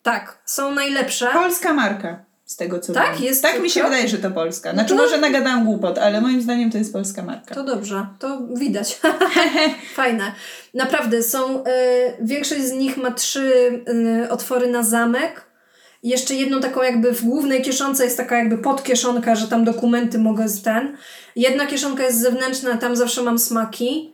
Tak, są najlepsze. Polska marka, z tego co Tak? wiem. Jest Tak mi się wydaje, że to polska. Znaczy to- może nagadałam głupot, ale moim zdaniem to jest polska marka. To dobrze, to widać. Fajne. Naprawdę, są, y, większość z nich ma trzy y, otwory na zamek. Jeszcze jedną taką jakby w głównej kieszonce jest taka jakby podkieszonka, że tam dokumenty mogę z ten. Jedna kieszonka jest zewnętrzna, tam zawsze mam smaki.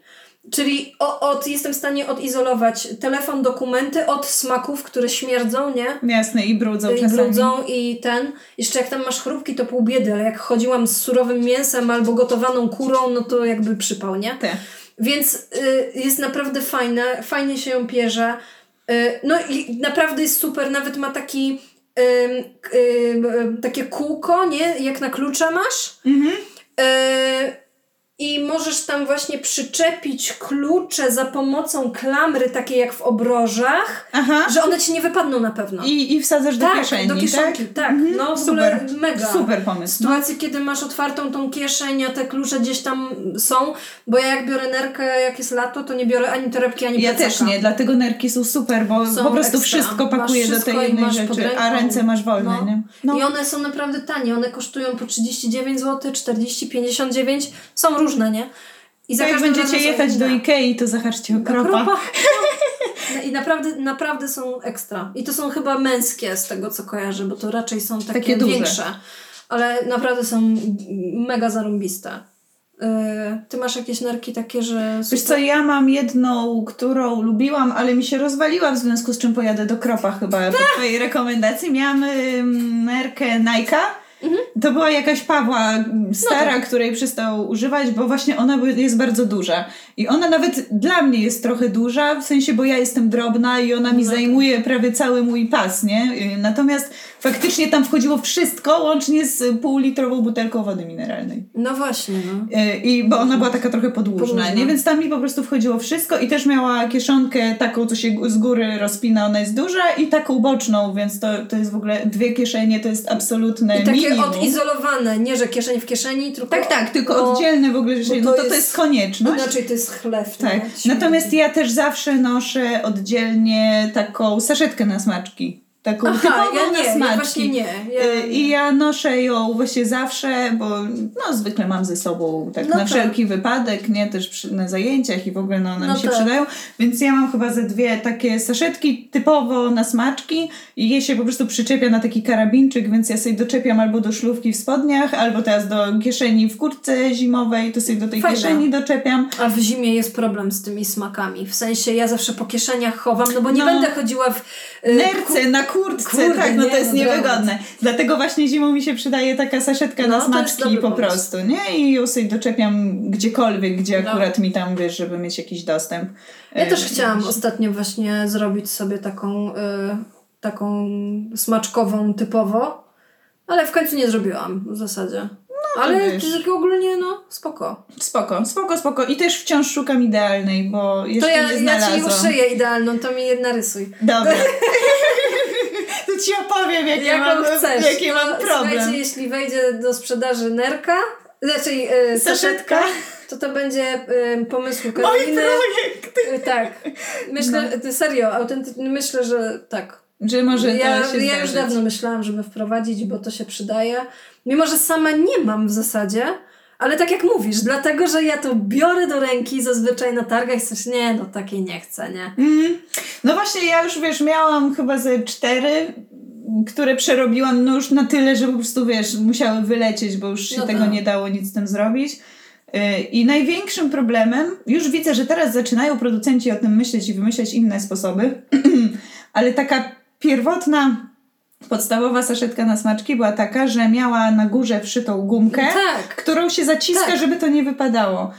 Czyli od, jestem w stanie odizolować telefon, dokumenty od smaków, które śmierdzą, nie? Jasne, i brudzą I czasami. brudzą i ten. Jeszcze jak tam masz chrupki, to pół biedy, ale jak chodziłam z surowym mięsem albo gotowaną kurą, no to jakby przypał, nie? Te. Więc y, jest naprawdę fajne, fajnie się ją pierze. Y, no i naprawdę jest super, nawet ma taki ym, takie kółko, nie? Jak na klucza masz. Mhm. Y, I możesz tam właśnie przyczepić klucze za pomocą klamry, takiej jak w obrożach, Aha. że one ci nie wypadną na pewno. I, I wsadzasz do tak, kieszeni, do kieszonki, tak. Mhm. No w ogóle Super. mega. Super pomysł. No. Sytuacje, kiedy masz otwartą tą kieszeń, a te klucze gdzieś tam są, bo ja jak biorę nerkę, jak jest lato, to nie biorę ani torebki, ani Ja plecaka. też nie, dlatego nerki są super, bo Są po prostu ekstra. wszystko Masz pakuje do tej jednej rzeczy, a ręce masz wolne, No. nie? No. I one są naprawdę tanie, one kosztują po 39 zł, 40, 59, są różne, nie? I To jak każdym będziecie jechać do. Ikei, to zahaczcie o kropa. kropa. No I naprawdę, naprawdę są ekstra. I to są chyba męskie z tego, co kojarzę, bo to raczej są takie, Takie duże. większe. Ale naprawdę są mega zarąbiste. Yy, ty masz jakieś nerki takie, że... Wiesz co, ja mam jedną, którą lubiłam, ale mi się rozwaliła, w związku z czym pojadę do Kropa chyba po twojej rekomendacji. Miałam nerkę Nike'a. To była jakaś Pawła stara, której przestał używać, bo właśnie ona jest bardzo duża. I ona nawet dla mnie jest trochę duża, w sensie, bo ja jestem drobna i ona mi No tak. zajmuje prawie cały mój pas, nie? Y, Natomiast faktycznie tam wchodziło wszystko, łącznie z półlitrową butelką wody mineralnej. No właśnie, no. Y, I bo ona była taka trochę podłużna, Podłużna. nie? Więc tam mi po prostu wchodziło wszystko i też miała kieszonkę taką, co się z góry rozpina, ona jest duża i taką boczną, więc to, to jest w ogóle dwie kieszenie, to jest absolutne I takie minimum. odizolowane, nie że kieszeń w kieszeni, tylko... Tak, tak, tylko no, oddzielne w ogóle bo no to to jest- jest konieczność. Inaczej to jest chleb. Tak. no, Natomiast ja też zawsze noszę oddzielnie taką saszetkę na smaczki. Taką Aha, typową ja na nie, ja smaczki. właśnie nie. Ja... Y, I ja noszę ją właśnie zawsze, bo no, zwykle mam ze sobą tak No na tak. wszelki wypadek, nie? Też przy, na zajęciach i w ogóle no, one No mi się tak. przydają. Więc ja mam chyba ze dwie takie saszetki typowo na smaczki i je się po prostu przyczepia na taki karabinczyk, więc ja sobie doczepiam albo do szlówki w spodniach, albo teraz do kieszeni w kurtce zimowej, to sobie do tej Fajne. kieszeni doczepiam. A w zimie jest problem z tymi smakami. W sensie ja zawsze po kieszeniach chowam, no bo nie No. będę chodziła w y, Nerce na kurtce, Kurde, tak, no nie, to jest no niewygodne. Dlatego właśnie zimą mi się przydaje taka saszetka No, na to smaczki po prostu, nie? I ją sobie doczepiam gdziekolwiek, gdzie No. akurat mi tam, wiesz, żeby mieć jakiś dostęp. Ja E, też chciałam ostatnio właśnie zrobić sobie taką, y, taką smaczkową typowo, ale w końcu nie zrobiłam w zasadzie. ale No wiesz. tak ogólnie no spoko. Spoko, spoko, spoko. I też wciąż szukam idealnej, bo jeszcze To ja, nie ja znalazłam. ci już szyję idealną, to mi jedna rysuj. Dobra. to ci opowiem, jakie Jaką mam, chcesz. jaki to, mam problem. Słuchajcie, jeśli wejdzie do sprzedaży nerka, znaczy y, Saszetka. saszetka, to to będzie y, pomysł Mój Karoliny. projekt! Y, tak. Myślę, No. serio, autentycznie myślę, że tak. Że może ja, to się ja już dawno myślałam, żeby wprowadzić, bo to się przydaje. Mimo, że sama nie mam w zasadzie, ale tak jak mówisz, dlatego, że ja to biorę do ręki zazwyczaj na targach i coś, nie, no takiej nie chcę, nie? Mm. No właśnie, ja już wiesz, miałam chyba ze cztery, które przerobiłam no już na tyle, że po prostu wiesz, musiały wylecieć, bo już się No tego tak. nie dało nic z tym zrobić. Yy, I największym problemem, już widzę, że teraz zaczynają producenci o tym myśleć i wymyślać inne sposoby, ale taka pierwotna, podstawowa saszetka na smaczki była taka, że miała na górze wszytą gumkę, Tak. którą się zaciska, Tak. żeby to nie wypadało.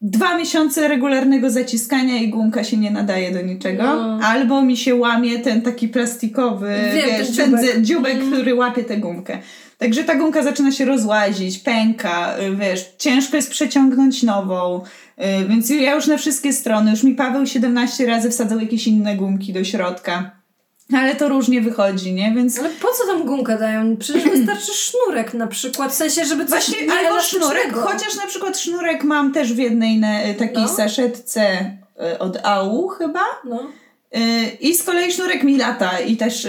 Dwa miesiące regularnego zaciskania i gumka się nie nadaje do niczego. No. Albo mi się łamie ten taki plastikowy, Wiem, wiesz, ten ten dziubek. dziubek, dziubek Mm. który łapie tę gumkę. Także ta gumka zaczyna się rozłazić, pęka, y, wiesz, ciężko jest przeciągnąć nową. y, Więc ja już na wszystkie strony, już mi Paweł 17 razy wsadzał jakieś inne gumki do środka. Ale to różnie wychodzi, nie? Więc Ale po co tam gumkę dają? Przecież wystarczy sznurek na przykład, w sensie, żeby coś Właśnie albo sznurek, chociaż na przykład sznurek mam też w jednej takiej No. saszetce y, od AU chyba. No. Y, I z kolei sznurek mi lata i też,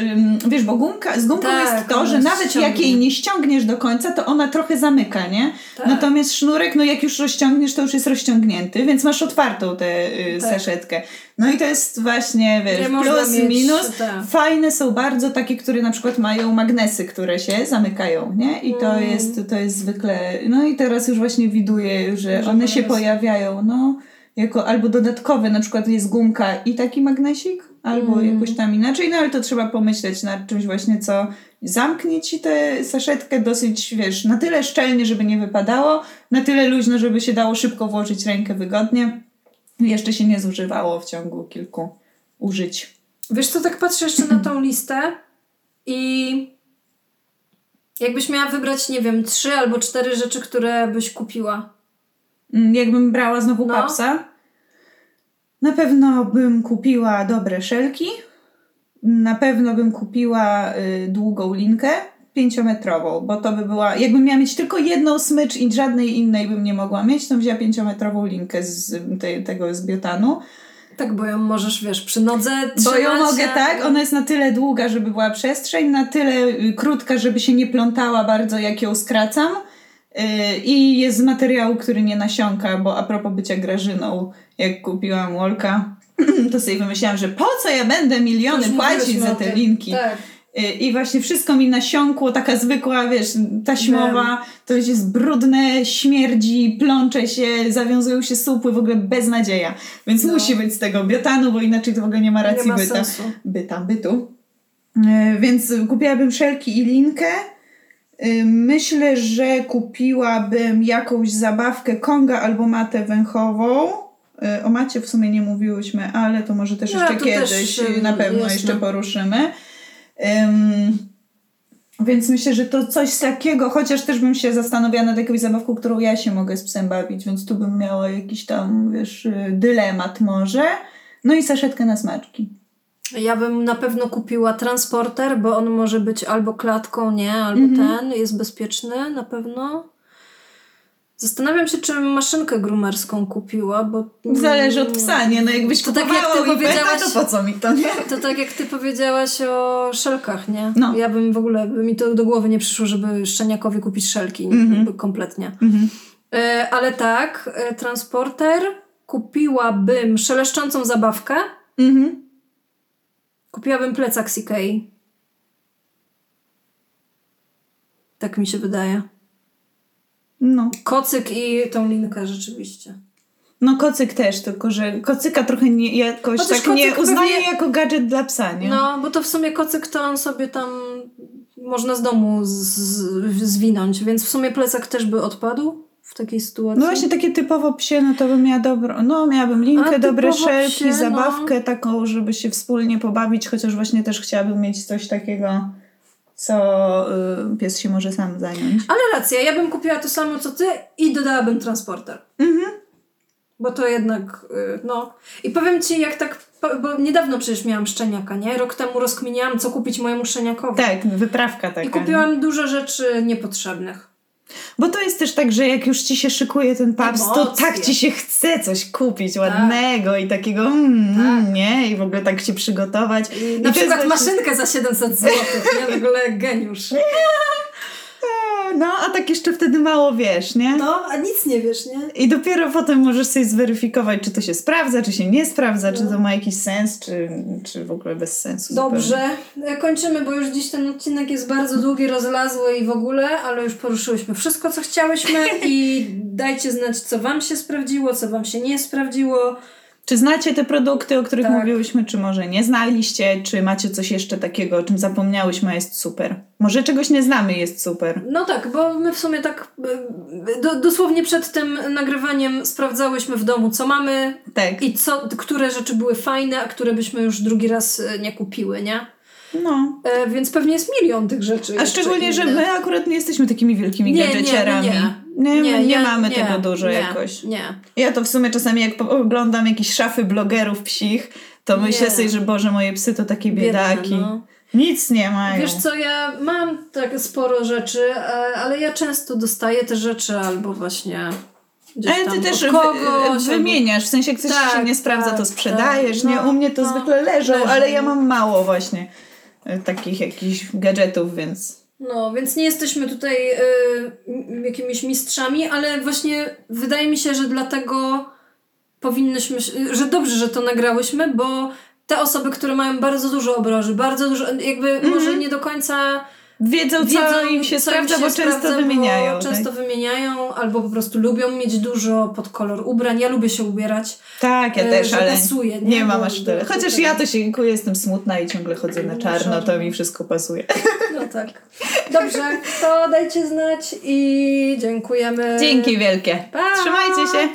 wiesz, bo gumka, z gumką Tak, jest to, że nawet ściągnie. jak jej nie ściągniesz do końca, to ona trochę zamyka, nie? Tak. Natomiast sznurek, no jak już rozciągniesz, to już jest rozciągnięty, więc masz otwartą tę y, Tak. saszetkę. No i to jest właśnie, wiesz, Nie plus, mieć- minus. tak. Fajne są bardzo takie, które na przykład mają magnesy, które się zamykają, nie? I to, Mm. jest, to jest zwykle... No i teraz już właśnie widuję, że Że one się magnesy. pojawiają, no, jako albo dodatkowe, na przykład jest gumka i taki magnesik, albo Mm. jakoś tam inaczej, no ale to trzeba pomyśleć nad czymś właśnie, co zamknie ci tę saszetkę dosyć, wiesz, na tyle szczelnie, żeby nie wypadało, na tyle luźno, żeby się dało szybko włożyć rękę wygodnie i jeszcze się nie zużywało w ciągu kilku użyć. Wiesz co, tak patrzę jeszcze na tą listę i jakbyś miała wybrać, nie wiem, trzy albo cztery rzeczy, które byś kupiła. Mm, Jakbym brała znowu No. papsa, na pewno bym kupiła dobre szelki. Na pewno bym kupiła y, długą linkę pięciometrową, bo to by była. Jakbym miała mieć tylko jedną smycz i żadnej innej bym nie mogła mieć, to wzięła pięciometrową linkę z tej, tego z biotanu. Tak, bo ją możesz, wiesz, przy nodze Bo ją mogę a- tak, ona jest na tyle długa, żeby była przestrzeń, na tyle y, krótka, żeby się nie plątała bardzo, jak ją skracam. Y, I jest z materiału, który nie nasiąka, bo a propos bycia Grażyną, jak kupiłam Wolka, to sobie wymyślałam, że po co ja będę miliony Już płacić za te linki. Tak. Y, I właśnie wszystko mi nasiąkło, taka zwykła, wiesz, taśmowa, to jest brudne, śmierdzi, plącze się, zawiązują się supły, w ogóle beznadzieja. Więc No. musi być z tego biotanu, bo inaczej to w ogóle nie ma racji Nie ma byta sensu. byta, bytu. E, Więc kupiłabym szelki i linkę. E, Myślę, że kupiłabym jakąś zabawkę konga albo matę węchową. E, O macie w sumie nie mówiłyśmy, ale to może też No, jeszcze to też, kiedyś em, na pewno jasne. jeszcze poruszymy. Ym, więc myślę, że to coś takiego, chociaż też bym się zastanawiała nad jakąś zabawką, którą ja się mogę z psem bawić, więc tu bym miała jakiś tam, wiesz, y, dylemat może. No i saszetkę na smaczki. Ja bym na pewno kupiła transporter, bo on może być albo klatką, nie, albo Mhm. ten, jest bezpieczny na pewno. Zastanawiam się, czy maszynkę grumerską kupiła, bo... Zależy od psa, nie? No jakbyś To tak jak ty powiedziałaś- to po co mi to, nie? To tak jak ty powiedziałaś o szelkach, nie? No. Ja bym w ogóle, by mi to do głowy nie przyszło, żeby szczeniakowi kupić szelki. Mhm. jakby Kompletnie. E, ale tak, e, transporter kupiłabym szeleszczącą zabawkę, Mhm. Kupiłabym plecak z Ikei. Tak mi się wydaje. No. Kocyk i tą linkę rzeczywiście. No kocyk też, tylko że kocyka trochę nie, jakoś Chociaż tak nie uznaję pewnie- jako gadżet dla psa, nie? No, bo to w sumie kocyk to on sobie tam można z domu z, z, zwinąć, więc w sumie plecak też by odpadł w takiej sytuacji. No właśnie takie typowo psie, no to bym miała dobrą, no miałabym linkę, A dobre szelki, psie, no. zabawkę taką, żeby się wspólnie pobawić, chociaż właśnie też chciałabym mieć coś takiego, co y, pies się może sam zająć. Ale racja, ja bym kupiła to samo co ty i dodałabym transporter. Mhm. Bo to jednak, y, no. I powiem ci, jak tak, bo niedawno przecież miałam szczeniaka, nie? Rok temu rozkminiałam, co kupić mojemu szczeniakowi. Tak, wyprawka taka. I nie? kupiłam dużo rzeczy niepotrzebnych. Bo to jest też tak, że jak już ci się szykuje ten paps, to tak ci się chce coś kupić ładnego i takiego mm, mm, nie? I w ogóle tak się przygotować. I I na przykład jest maszynkę za 700 zł, nie? W ogóle geniusz. No, a tak jeszcze wtedy mało wiesz, nie? No, a nic nie wiesz, nie? I dopiero potem możesz sobie zweryfikować, czy to się sprawdza, czy się nie sprawdza, No. czy to ma jakiś sens, czy, czy w ogóle bez sensu. Dobrze, E, kończymy, bo już dziś ten odcinek jest bardzo długi, rozlazły i w ogóle, ale już poruszyłyśmy wszystko, co chciałyśmy i dajcie znać, co wam się sprawdziło, co wam się nie sprawdziło. Czy znacie te produkty, o których Tak. mówiłyśmy, czy może nie znaliście, czy macie coś jeszcze takiego, o czym zapomniałyśmy, jest super. Może czegoś nie znamy, jest super. No tak, bo my w sumie tak e, do, dosłownie przed tym nagrywaniem sprawdzałyśmy w domu, co mamy Tak. i co, które rzeczy były fajne, a które byśmy już drugi raz e, nie kupiły, nie? No. E, więc pewnie jest milion tych rzeczy. A szczególnie, że my akurat nie jesteśmy takimi wielkimi Nie, nie, gadżeciarami. nie, Nie, nie, ja- mamy nie, tego dużo nie, jakoś. Nie. Ja to w sumie czasami jak oglądam jakieś szafy blogerów psich, to Nie. myślę sobie, że Boże, moje psy to takie Biedne, biedaki. no. Nic nie mają. Wiesz co, ja mam tak sporo rzeczy, e, ale ja często dostaję te rzeczy albo właśnie Ale tam ty też kogoś. wymieniasz, w sensie jak coś Tak, się nie sprawdza, to tak, sprzedajesz, tak. nie? No, U mnie to no, zwykle leżą, leżą, ale ja no. mam mało właśnie takich jakichś gadżetów, więc... No, więc nie jesteśmy tutaj y, jakimiś mistrzami, ale właśnie wydaje mi się, że dlatego powinnyśmy, że dobrze, że to nagrałyśmy, bo te osoby, które mają bardzo dużo obroży, bardzo dużo, jakby może nie do końca Wiedzą, co wiedzą, im się co sprawdza, im bo się często sprawdza, wymieniają. Bo tak? często wymieniają, albo po prostu lubią mieć dużo pod kolor ubrań. Ja lubię się ubierać. Tak, ja e, też, ale pasuje, nie? nie mam aż tyle. Chociaż ja to się dziękuję, jestem smutna i ciągle chodzę na Na czarno, to mi wszystko pasuje. No tak. Dobrze, to dajcie znać i dziękujemy. Dzięki wielkie. Pa! Trzymajcie się.